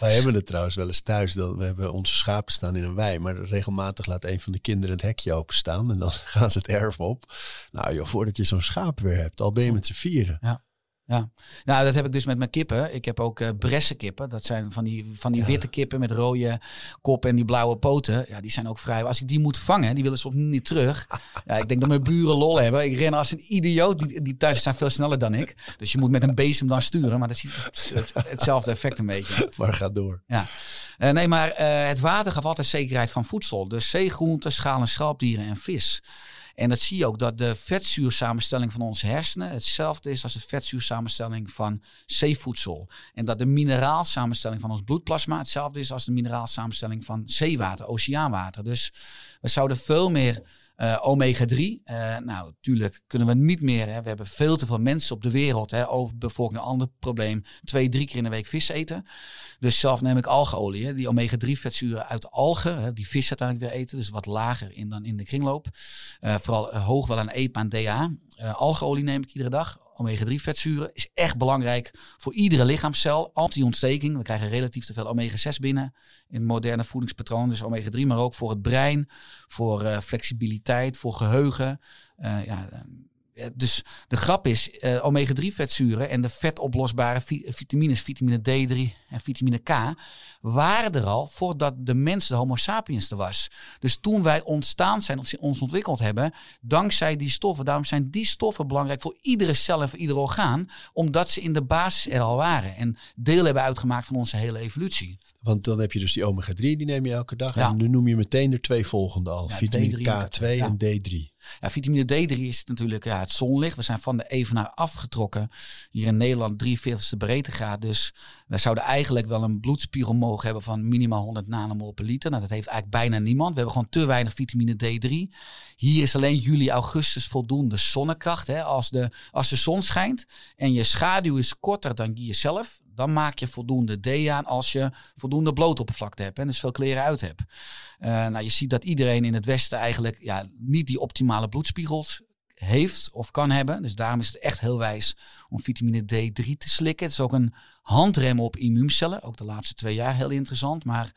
S1: Wij hebben het trouwens wel eens thuis. Dat we hebben onze schapen staan in een wei. Maar regelmatig laat een van de kinderen het hekje openstaan. En dan gaan ze het erf op. Nou joh, voordat je zo'n schaap weer hebt. Al ben je met z'n vieren.
S2: Ja. Ja, nou dat heb ik dus met mijn kippen. Ik heb ook uh, bressenkippen. Dat zijn van die, van die
S1: Ja.
S2: witte kippen met rode kop en die blauwe poten. Ja, die zijn ook vrij. Als ik die moet vangen, die willen soms niet terug. Ja, ik denk dat mijn buren lol hebben. Ik ren als een idioot. Die, die thuis zijn veel sneller dan ik. Dus je moet met een bezem dan sturen. Maar dat is het, het- hetzelfde effect een beetje.
S1: Maar ga door.
S2: Ja. Eh, nee, maar eh, het water gaf altijd zekerheid van voedsel. Dus zeegroenten, schaal- en schelpdieren en vis. En dat zie je ook dat de vetzuursamenstelling van onze hersenen hetzelfde is als de vetzuursamenstelling van zeevoedsel. En dat de mineraalsamenstelling van ons bloedplasma hetzelfde is als de mineraalsamenstelling van zeewater, oceaanwater. Dus we zouden veel meer eh, omega-3. eh, nou, natuurlijk kunnen we niet meer. Hè, we hebben veel te veel mensen op de wereld. Hè, overbevolking, een ander probleem. Twee, drie keer in de week vis eten. Dus zelf neem ik algeolie. Hè, die omega-3 vetzuren uit algen. Hè, die vis uiteindelijk weer eten. Dus wat lager in dan in de kringloop. Eh, vooral hoog wel aan EPA en DA. Algeolie neem ik iedere dag. Omega-3 vetzuren is echt belangrijk voor iedere lichaamscel. Anti-ontsteking. We krijgen relatief te veel omega-6 binnen in het moderne voedingspatroon. Dus omega-3, maar ook voor het brein, voor eh, flexibiliteit, voor geheugen. Eh, ja, eh, ja, dus de grap is, eh, omega-3 vetzuren en de vetoplosbare vi- vitamines, vitamine D3 en vitamine K, waren er al voordat de mens, de homo sapiens, er was. Dus toen wij ontstaan zijn, ons- ons ontwikkeld hebben, dankzij die stoffen, daarom zijn die stoffen belangrijk voor iedere cel en voor ieder orgaan, omdat ze in de basis er al waren en deel hebben uitgemaakt van onze hele evolutie.
S1: Want dan heb je dus die omega-3, die neem je elke dag.
S2: Ja.
S1: En nu noem je meteen de twee volgende al.
S2: Ja,
S1: vitamine
S2: D3 en
S1: K2
S2: ja.
S1: en D3.
S2: Vitamine D3 is natuurlijk ja, het zonlicht. We zijn van de evenaar afgetrokken. Hier in Nederland 43ste breedtegraad. Dus we zouden eigenlijk wel een bloedspiegel mogen hebben van minimaal 100 nanomol per liter. Nou, dat heeft eigenlijk bijna niemand. We hebben gewoon te weinig vitamine D3. Hier is alleen juli, augustus voldoende zonnekracht. Hè. Als, de, als de zon schijnt en je schaduw is korter dan jezelf, dan maak je voldoende D aan als je voldoende blootoppervlakte hebt en dus veel kleren uit hebt. Eh, nou, je ziet dat iedereen in het Westen eigenlijk ja, niet die optimale bloedspiegels heeft of kan hebben. Dus daarom is het echt heel wijs om vitamine D3 te slikken. Het is ook een handrem op immuuncellen. Ook de laatste twee jaar heel interessant. Maar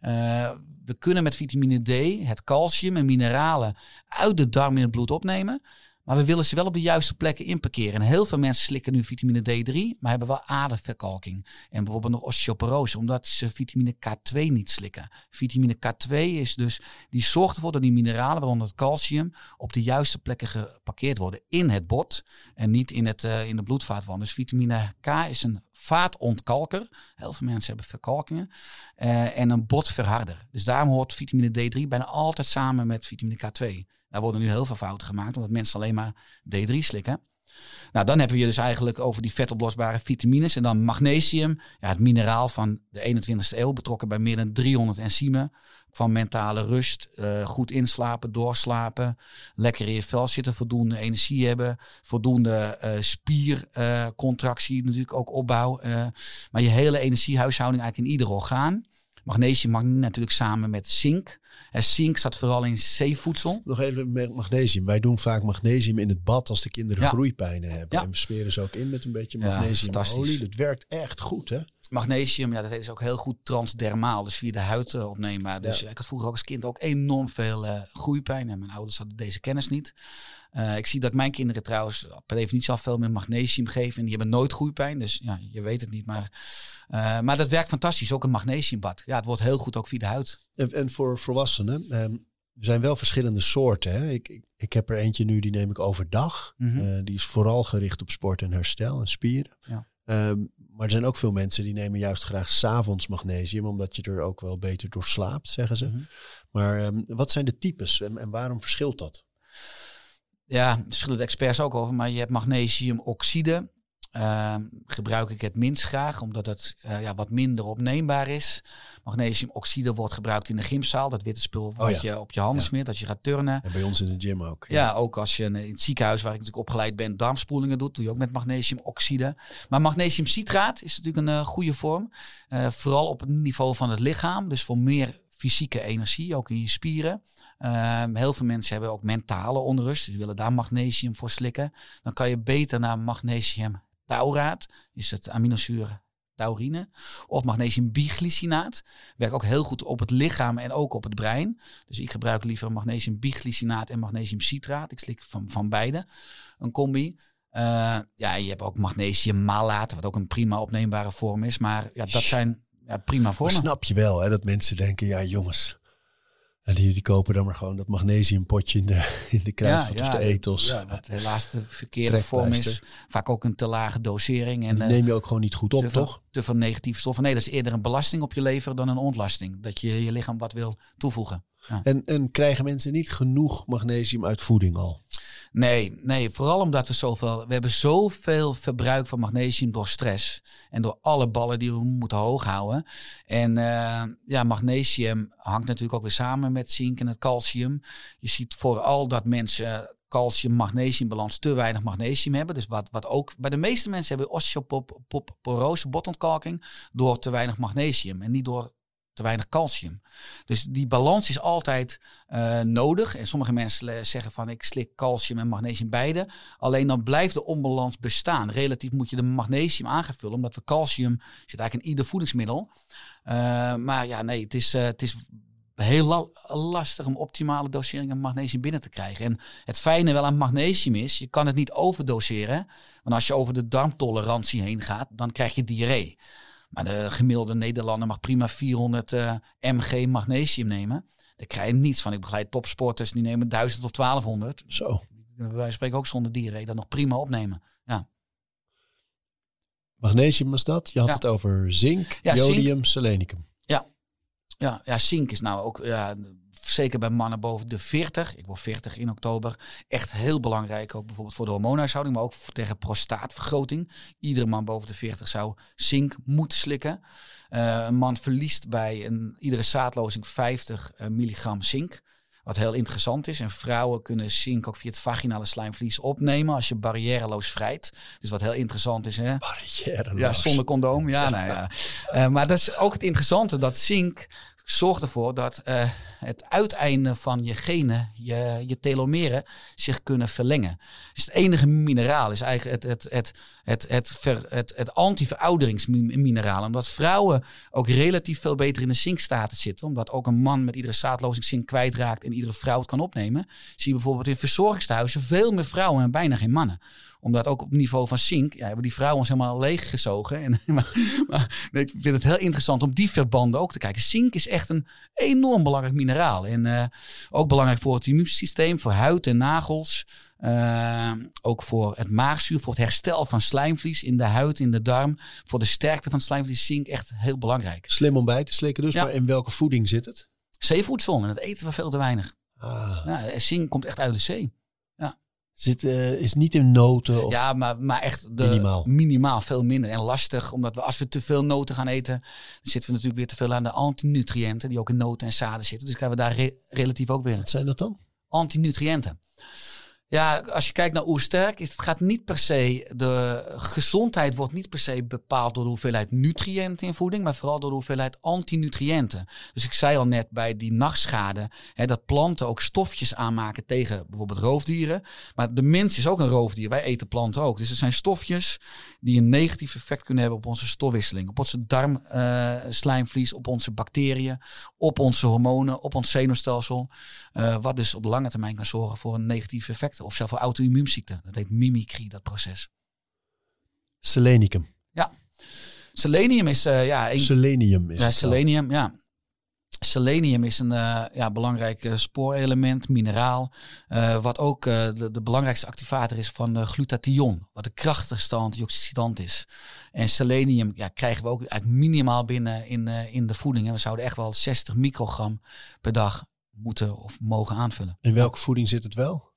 S2: eh, we kunnen met vitamine D het calcium en mineralen uit de darm in het bloed opnemen. Maar we willen ze wel op de juiste plekken inparkeren. En heel veel mensen slikken nu vitamine D3, maar hebben wel aderverkalking. En bijvoorbeeld nog osteoporose, omdat ze vitamine K2 niet slikken. Vitamine K2 is dus, die zorgt ervoor dat die mineralen, waaronder het calcium, op de juiste plekken geparkeerd worden. In het bot en niet in, het, eh, in de bloedvaatwand. Dus vitamine K is een vaatontkalker. Heel veel mensen hebben verkalkingen. Eh, en een botverharder. Dus daarom hoort vitamine D3 bijna altijd samen met vitamine K2. Daar worden nu heel veel fouten gemaakt, omdat mensen alleen maar D3 slikken. Nou, dan hebben we dus eigenlijk over die vetoplosbare vitamines. En dan magnesium, ja, het mineraal van de 21ste eeuw, betrokken bij meer dan 300 enzymen. Van mentale rust, eh, goed inslapen, doorslapen, lekker in je vel zitten, voldoende energie hebben, voldoende eh spiercontractie, natuurlijk ook opbouw. eh, maar je hele energiehuishouding eigenlijk in ieder orgaan. Magnesium mag natuurlijk samen met zink. En zink staat vooral in zeevoedsel.
S1: Nog even met magnesium. Wij doen vaak magnesium in het bad als de kinderen
S2: Ja.
S1: groeipijnen hebben.
S2: Ja.
S1: En we smeren ze ook in met een beetje
S2: Ja,
S1: magnesiumolie.
S2: fantastisch.
S1: dat werkt echt goed, hè?
S2: Magnesium, ja, dat is ook heel goed transdermaal, dus via de huid eh, opneembaar. Dus
S1: Ja.
S2: ik had vroeger ook als kind ook enorm veel eh, groeipijn. En mijn ouders hadden deze kennis niet. Eh, ik zie dat mijn kinderen trouwens per definitie al veel meer magnesium geven. En die hebben nooit groeipijn. Dus ja, je weet het niet. Maar, eh, maar dat werkt fantastisch. Ook een magnesiumbad. Ja, het wordt heel goed ook via de huid.
S1: En, en voor volwassenen, ehm, er zijn wel verschillende soorten. Hè? Ik, ik, ik heb er eentje nu, die neem ik overdag.
S2: Mhm.
S1: Eh, die is vooral gericht op sport en herstel en spieren.
S2: Ja.
S1: Ehm, maar er zijn ook veel mensen die nemen juist graag s'avonds magnesium, omdat je er ook wel beter door slaapt, zeggen ze.
S2: Mhm.
S1: Maar ehm, wat zijn de types en, en waarom verschilt dat?
S2: Ja, verschillende experts ook over. Maar je hebt magnesiumoxide. Ehm, gebruik ik het minst graag, omdat het eh, ja, wat minder opneembaar is. Magnesiumoxide wordt gebruikt in de gymzaal. Dat witte spul wat
S1: Oh ja.
S2: je op je handen
S1: Ja.
S2: smeert als je gaat turnen.
S1: En bij ons in de gym ook.
S2: Ja, ook als je in het ziekenhuis, waar ik natuurlijk opgeleid ben, darmspoelingen doet, doe je ook met magnesiumoxide. Maar magnesiumcitraat is natuurlijk een eh, goede vorm. Eh, vooral op het niveau van het lichaam. Dus voor meer fysieke energie, ook in je spieren. Ehm, heel veel mensen hebben ook mentale onrust. Dus die willen daar magnesium voor slikken. Dan kan je beter naar magnesium tauraat. Is het aminozuur taurine. Of magnesium biglycinaat. Werkt ook heel goed op het lichaam en ook op het brein. Dus ik gebruik liever magnesium biglycinaat en magnesium citraat. Ik slik van, van beide een combi. Uh, ja, je hebt ook magnesium malaat, wat ook een prima opneembare vorm is. Maar ja, dat zijn ja, prima vormen.
S1: Maar snap je wel hè, dat mensen denken, ja jongens, en die, die kopen dan maar gewoon dat magnesiumpotje in de, in de kruidvat of de.
S2: Ja, wat helaas de verkeerde vorm is. Vaak ook een te lage dosering. En,
S1: die neem je ook gewoon niet goed op, toch?
S2: te veel negatieve stoffen. Nee, dat is eerder een belasting op je lever dan een ontlasting. Dat je je lichaam wat wil toevoegen.
S1: Ja. En, en krijgen mensen niet genoeg magnesium uit voeding al?
S2: Nee, nee, vooral omdat we zoveel. We hebben zoveel verbruik van magnesium door stress. En door alle ballen die we moeten hoog houden. En uh, ja, magnesium hangt natuurlijk ook weer samen met zink en het calcium. Je ziet vooral dat mensen calcium-magnesiumbalans te weinig magnesium hebben. Dus wat, wat ook bij de meeste mensen hebben osteoporose, botontkalking door te weinig magnesium en niet door te weinig calcium. Dus die balans is altijd uh, nodig. En sommige mensen zeggen van ik slik calcium en magnesium beide. Alleen dan blijft de onbalans bestaan. Relatief moet je de magnesium aangevullen, omdat we calcium zit eigenlijk in ieder voedingsmiddel. Uh, maar ja, nee, het is, het is heel lastig om optimale doseringen magnesium binnen te krijgen. En het fijne wel aan magnesium is, je kan het niet overdoseren. Want als je over de darmtolerantie heen gaat, dan krijg je diarree. Maar de gemiddelde Nederlander mag prima 400 uh, mg magnesium nemen. Daar krijg je niets van. Ik begeleid topsporters die nemen 1000 of 1200.
S1: Zo.
S2: Wij spreken ook zonder diarree dan nog prima opnemen. Ja.
S1: Magnesium was dat? Je had het over zink, jodium, selenicum.
S2: Ja. Ja, ja, zink is nou ook ja, zeker bij mannen boven de 40, ik word 40 in oktober, echt heel belangrijk. Ook bijvoorbeeld voor de hormoonhuishouding, maar ook tegen prostaatvergroting. Iedere man boven de 40 zou zink moeten slikken. Uh, een man verliest bij een, iedere zaadlozing 50 uh, milligram zink. Wat heel interessant is. En vrouwen kunnen zink ook via het vaginale slijmvlies opnemen als je barrièreloos vrijt. Dus wat heel interessant is. Hè?
S1: Barrièreloos.
S2: Ja, zonder condoom. Ja, nou ja. Uh, maar dat is ook het interessante dat zink zorgt ervoor dat uh, het uiteinde van je genen, je, je telomeren, zich kunnen verlengen. Dus het enige mineraal is eigenlijk het, het, het, het, het, het anti-verouderingsmineraal. Omdat vrouwen ook relatief veel beter in de zinkstatus zitten. Omdat ook een man met iedere zaadlozing zink kwijtraakt en iedere vrouw het kan opnemen. Zie je bijvoorbeeld in verzorgingstehuizen veel meer vrouwen en bijna geen mannen omdat ook op het niveau van zink, ja, hebben die vrouwen ons helemaal leeggezogen. En, maar, maar ik vind het heel interessant om die verbanden ook te kijken. Zink is echt een enorm belangrijk mineraal. En uh, ook belangrijk voor het immuunsysteem, voor huid en nagels. Uh, ook voor het maagzuur, voor het herstel van slijmvlies in de huid, in de darm. Voor de sterkte van het slijmvlies zink echt heel belangrijk.
S1: Slim om bij te slikken dus, ja. maar in welke voeding zit het?
S2: Zeevoedsel, en dat eten we veel te weinig.
S1: Ah.
S2: Ja, zink komt echt uit de zee.
S1: Zit, uh, is niet in noten? Of
S2: ja, maar, maar echt de,
S1: minimaal.
S2: minimaal. Veel minder. En lastig, omdat we als we te veel noten gaan eten, dan zitten we natuurlijk weer te veel aan de antinutriënten, die ook in noten en zaden zitten. Dus krijgen we daar re relatief ook weer.
S1: Wat zijn dat dan?
S2: Antinutriënten. Ja, als je kijkt naar oersterk, is het gaat niet per se. De gezondheid wordt niet per se bepaald door de hoeveelheid nutriënten in voeding, maar vooral door de hoeveelheid antinutriënten. Dus ik zei al net bij die nachtschade, hè, dat planten ook stofjes aanmaken tegen bijvoorbeeld roofdieren. Maar de mens is ook een roofdier. Wij eten planten ook. Dus er zijn stofjes die een negatief effect kunnen hebben op onze stofwisseling, op onze darmslijmvlies, uh, op onze bacteriën, op onze hormonen, op ons zenuwstelsel. Uh, wat dus op lange termijn kan zorgen voor een negatief effect of zelfs voor auto-immuunziekten. Dat heet mimicry, dat proces.
S1: Selenicum.
S2: Ja. Selenium is... Uh, ja,
S1: een, selenium is
S2: ja, selenium, ja. Selenium is een uh, ja, belangrijk uh, spoorelement, mineraal. Uh, wat ook de, de, belangrijkste activator is van glutathion. Wat de krachtigste antioxidant is. En selenium ja, krijgen we ook eigenlijk minimaal binnen in, in de voeding. En we zouden echt wel 60 microgram per dag moeten of mogen aanvullen.
S1: In welke voeding zit het wel?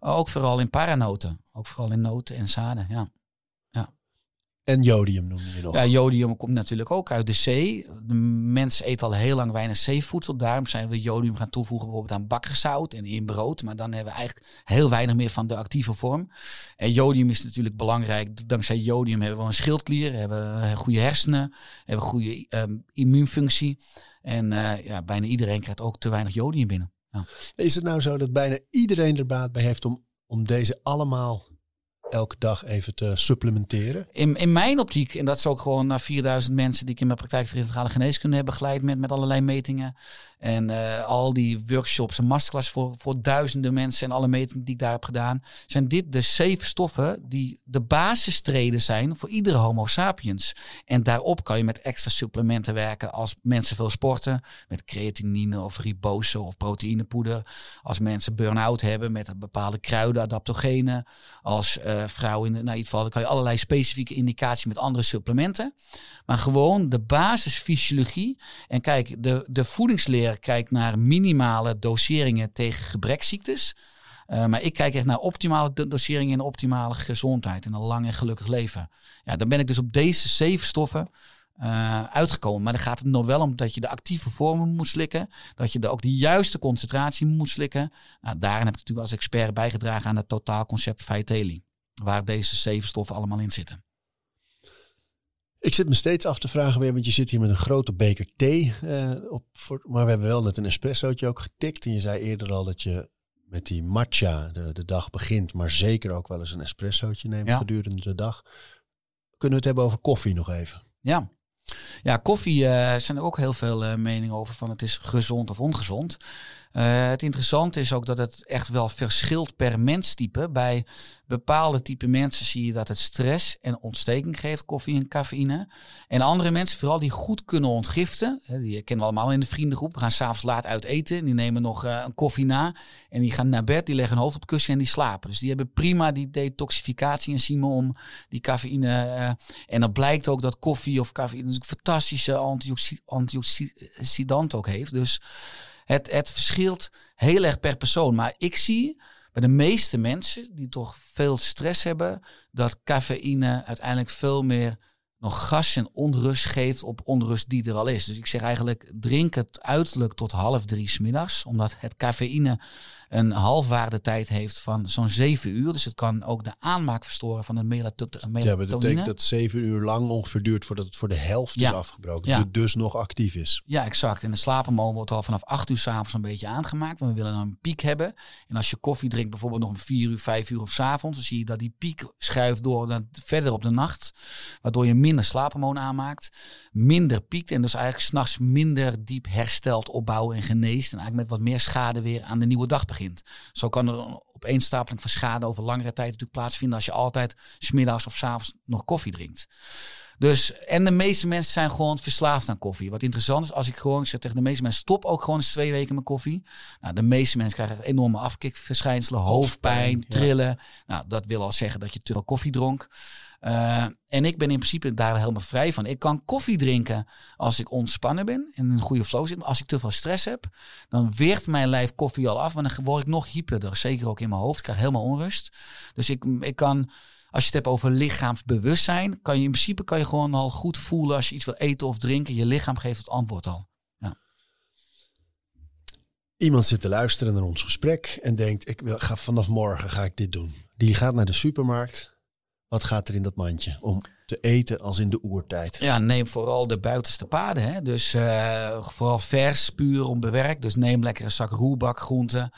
S2: Ook vooral in paranoten. Ook vooral in noten en zaden, ja. ja.
S1: En jodium noem je nog.
S2: Ja, jodium komt natuurlijk ook uit de zee. De mens eet al heel lang weinig zeevoedsel. Daarom zijn we jodium gaan toevoegen bijvoorbeeld aan bakkerzout en in brood. Maar dan hebben we eigenlijk heel weinig meer van de actieve vorm. En jodium is natuurlijk belangrijk. Dankzij jodium hebben we een schildklier, hebben we goede hersenen, hebben we goede um, immuunfunctie. En uh, ja, bijna iedereen krijgt ook te weinig jodium binnen. Ja.
S1: Is het nou zo dat bijna iedereen er baat bij heeft om, om deze allemaal elke dag even te supplementeren?
S2: In, in mijn optiek, en dat is ook gewoon naar 4000 mensen die ik in mijn praktijk voor integrale geneeskunde heb begeleid met, met allerlei metingen. En uh, al die workshops en masterclass voor, voor duizenden mensen en alle metingen die ik daar heb gedaan. Zijn dit de zeven stoffen die de basistreden zijn voor iedere homo sapiens. En daarop kan je met extra supplementen werken als mensen veel sporten. Met creatinine of ribose of proteïnepoeder. Als mensen burn-out hebben met bepaalde kruiden, adaptogenen. Als uh, vrouwen in, nou, in ieder geval, dan kan je allerlei specifieke indicaties met andere supplementen. Maar gewoon de basisfysiologie. En kijk, de, de voedingsleer kijkt naar minimale doseringen tegen gebrekziektes. Uh, maar ik kijk echt naar optimale doseringen en optimale gezondheid en een lang en gelukkig leven. Ja, dan ben ik dus op deze zeven stoffen uh, uitgekomen. Maar dan gaat het nog wel om dat je de actieve vormen moet slikken. Dat je ook de juiste concentratie moet slikken. Nou, daarin heb ik natuurlijk als expert bijgedragen aan het totaalconcept Vitaly. Waar deze zeven stoffen allemaal in zitten.
S1: Ik zit me steeds af te vragen weer, want je zit hier met een grote beker thee. Uh, op, voor, maar we hebben wel net een espressootje ook getikt. En je zei eerder al dat je met die matcha de, de dag begint, maar zeker ook wel eens een espressootje neemt ja. gedurende de dag. Kunnen we het hebben over koffie nog even?
S2: Ja, ja, koffie uh, zijn er ook heel veel uh, meningen over van het is gezond of ongezond. Uh, het interessante is ook dat het echt wel verschilt per menstype. Bij bepaalde type mensen zie je dat het stress en ontsteking geeft, koffie en cafeïne. En andere mensen, vooral die goed kunnen ontgiften, die kennen we allemaal in de vriendengroep. We gaan s'avonds laat uit eten, die nemen nog uh, een koffie na en die gaan naar bed, die leggen hun hoofd op kussen en die slapen. Dus die hebben prima die detoxificatie-enzymen om die cafeïne. Uh, en dan blijkt ook dat koffie of cafeïne een fantastische antioxidant ook heeft. Dus het, het verschilt heel erg per persoon. Maar ik zie bij de meeste mensen die toch veel stress hebben, dat cafeïne uiteindelijk veel meer nog gas en onrust geeft op onrust die er al is. Dus ik zeg eigenlijk, drink het uiterlijk tot half drie smiddags. Omdat het cafeïne een halfwaardetijd heeft van zo'n zeven uur. Dus het kan ook de aanmaak verstoren van de melatonine.
S1: Ja, dat betekent dat zeven uur lang ongeveer duurt voordat het voor de helft ja. is afgebroken. Ja. Dus nog actief is.
S2: Ja, exact. En de slapenmolen wordt al vanaf acht uur s'avonds een beetje aangemaakt. Want we willen dan een piek hebben. En als je koffie drinkt bijvoorbeeld nog om vier uur, vijf uur of s'avonds. Dan zie je dat die piek schuift door dan verder op de nacht. Waardoor je minder slaaphormoon aanmaakt. Minder piekt. En dus eigenlijk s'nachts minder diep herstelt, opbouwen en geneest. En eigenlijk met wat meer schade weer aan de nieuwe dag begint. Zo kan er een opeenstapeling van schade over langere tijd natuurlijk plaatsvinden als je altijd smiddags of s avonds nog koffie drinkt. Dus, en de meeste mensen zijn gewoon verslaafd aan koffie. Wat interessant is, als ik gewoon zeg tegen de meeste mensen, stop ook gewoon eens twee weken met koffie. Nou, de meeste mensen krijgen enorme afkikverschijnselen, hoofdpijn, trillen. Nou, dat wil al zeggen dat je te veel koffie dronk. Uh, en ik ben in principe daar helemaal vrij van. Ik kan koffie drinken als ik ontspannen ben en in een goede flow zit. Maar als ik te veel stress heb, dan weert mijn lijf koffie al af. En dan word ik nog hyperder. Zeker ook in mijn hoofd. Ik krijg helemaal onrust. Dus ik, ik kan, als je het hebt over lichaamsbewustzijn, kan je in principe kan je gewoon al goed voelen als je iets wil eten of drinken. Je lichaam geeft het antwoord al. Ja.
S1: Iemand zit te luisteren naar ons gesprek en denkt: ik wil, ga vanaf morgen ga ik dit doen. Die gaat naar de supermarkt wat gaat er in dat mandje om te eten als in de oertijd?
S2: Ja, neem vooral de buitenste paden. Hè? Dus uh, vooral vers, puur onbewerkt. Dus neem lekker een zak roerbakgroenten.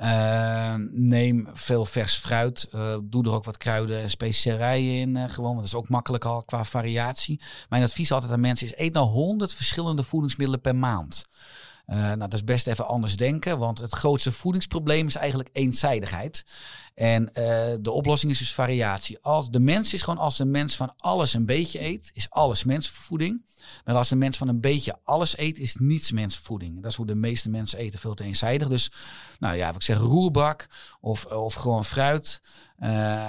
S2: Uh, neem veel vers fruit. Uh, doe er ook wat kruiden en specerijen in. gewoon, want dat is ook makkelijk al qua variatie. Mijn advies altijd aan mensen is: eet nou 100 verschillende voedingsmiddelen per maand. Uh, nou, dat is best even anders denken, want het grootste voedingsprobleem is eigenlijk eenzijdigheid. En uh, de oplossing is dus variatie. Als de mens is gewoon als de mens van alles een beetje eet, is alles mensvoeding. Maar als de mens van een beetje alles eet, is niets mensvoeding. Dat is hoe de meeste mensen eten, veel te eenzijdig. Dus, nou ja, wat ik zeg, roerbak of, of gewoon fruit. Uh,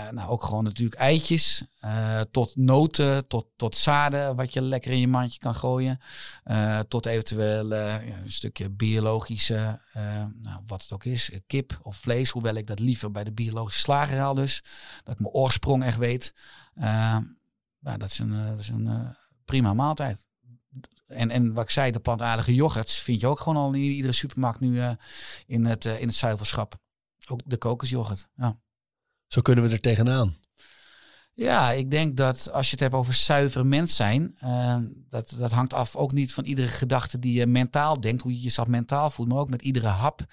S2: nou, ook gewoon natuurlijk eitjes. Uh, tot noten, tot, tot zaden, wat je lekker in je mandje kan gooien. Uh, tot eventueel een stukje biologische, nou, wat het ook is, kip of vlees. Hoewel ik dat liever bij de biologische slager haal dus. Dat ik mijn oorsprong echt weet. ja, dat is een, eh, is een eh, prima maaltijd. En, en wat ik zei, de plantaardige yoghurts vind je ook gewoon al in iedere supermarkt nu eh, in, het, eh, in het zuivelschap. Ook de kokosyoghurt. Ja.
S1: Zo kunnen we er tegenaan.
S2: Ja, ik denk dat als je het hebt over zuiver mens zijn, eh, dat, dat hangt af ook niet van iedere gedachte die je mentaal denkt, hoe je jezelf mentaal voelt, maar ook met iedere hap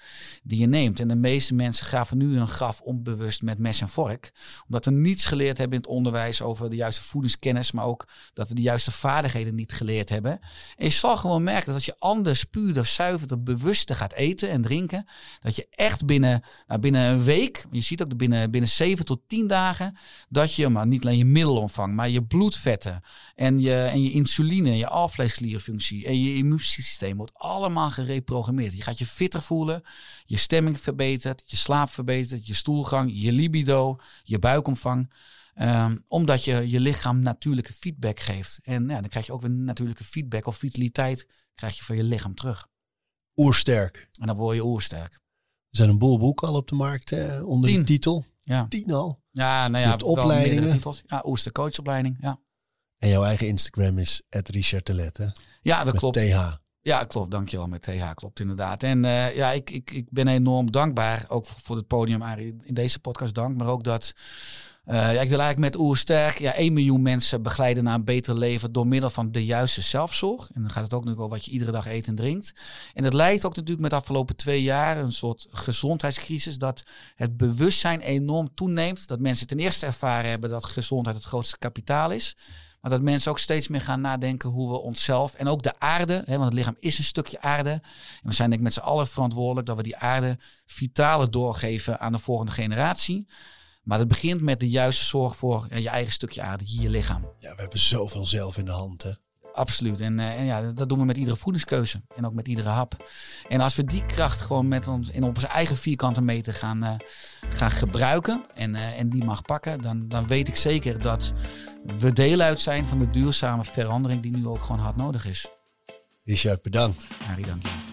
S2: die je neemt. En de meeste mensen graven nu een graf onbewust met mes en vork, omdat we niets geleerd hebben in het onderwijs over de juiste voedingskennis, maar ook dat we de juiste vaardigheden niet geleerd hebben. En je zal gewoon merken dat als je anders, puurder, zuiverder, bewuster gaat eten en drinken, dat je echt binnen, nou, binnen een week, je ziet ook binnen, binnen 7 tot 10 dagen, dat je, maar niet alleen je middelomvang, maar je bloedvetten en je, en je insuline, je alvleesklierfunctie en je immuunsysteem wordt allemaal gereprogrammeerd. Je gaat je fitter voelen, je stemming verbetert, je slaap verbetert, je stoelgang, je libido, je buikomvang. Ehm, omdat je je lichaam natuurlijke feedback geeft. En ja, dan krijg je ook weer natuurlijke feedback of vitaliteit krijg je van je lichaam terug.
S1: Oersterk.
S2: En dan word je oersterk.
S1: Er zijn een boel boeken al op de markt eh, onder
S2: Tien.
S1: die titel.
S2: Ja,
S1: Tien al.
S2: ja nou
S1: Je
S2: ja, meerdere
S1: opleidingen.
S2: Ja, oerster coachopleiding. Ja,
S1: En jouw eigen Instagram is Richard Telet, hè?
S2: ja dat
S1: Met
S2: klopt.
S1: TH.
S2: Ja, klopt. Dankjewel. Met TH klopt inderdaad. En eh, ja, ik, ik, ik ben enorm dankbaar. Ook voor, voor het podium, Arie, in deze podcast dank. Maar ook dat... eh, ja, ik wil eigenlijk met Oersterk ja, 1 miljoen mensen begeleiden naar een beter leven door middel van de juiste zelfzorg. En dan gaat het ook natuurlijk over wat je iedere dag eet en drinkt. En het lijkt ook natuurlijk met de afgelopen twee jaar een soort gezondheidscrisis. Dat het bewustzijn enorm toeneemt. Dat mensen ten eerste ervaren hebben dat gezondheid het grootste kapitaal is. Maar dat mensen ook steeds meer gaan nadenken hoe we onszelf en ook de aarde, hè, want het lichaam is een stukje aarde. En we zijn denk met z'n allen verantwoordelijk dat we die aarde vitale doorgeven aan de volgende generatie. Maar het begint met de juiste zorg voor je eigen stukje aarde, hier je lichaam.
S1: Ja, we hebben zoveel zelf in de hand, hè?
S2: Absoluut. En, eh, en ja, dat doen we met iedere voedingskeuze en ook met iedere hap. En als we die kracht gewoon met ons in onze eigen vierkante meter gaan, eh, gaan gebruiken en, eh, en die mag pakken, dan, dan weet ik zeker dat we deel uit zijn van de duurzame verandering die nu ook gewoon hard nodig is.
S1: Richard, bedankt.
S2: Harry, dank je.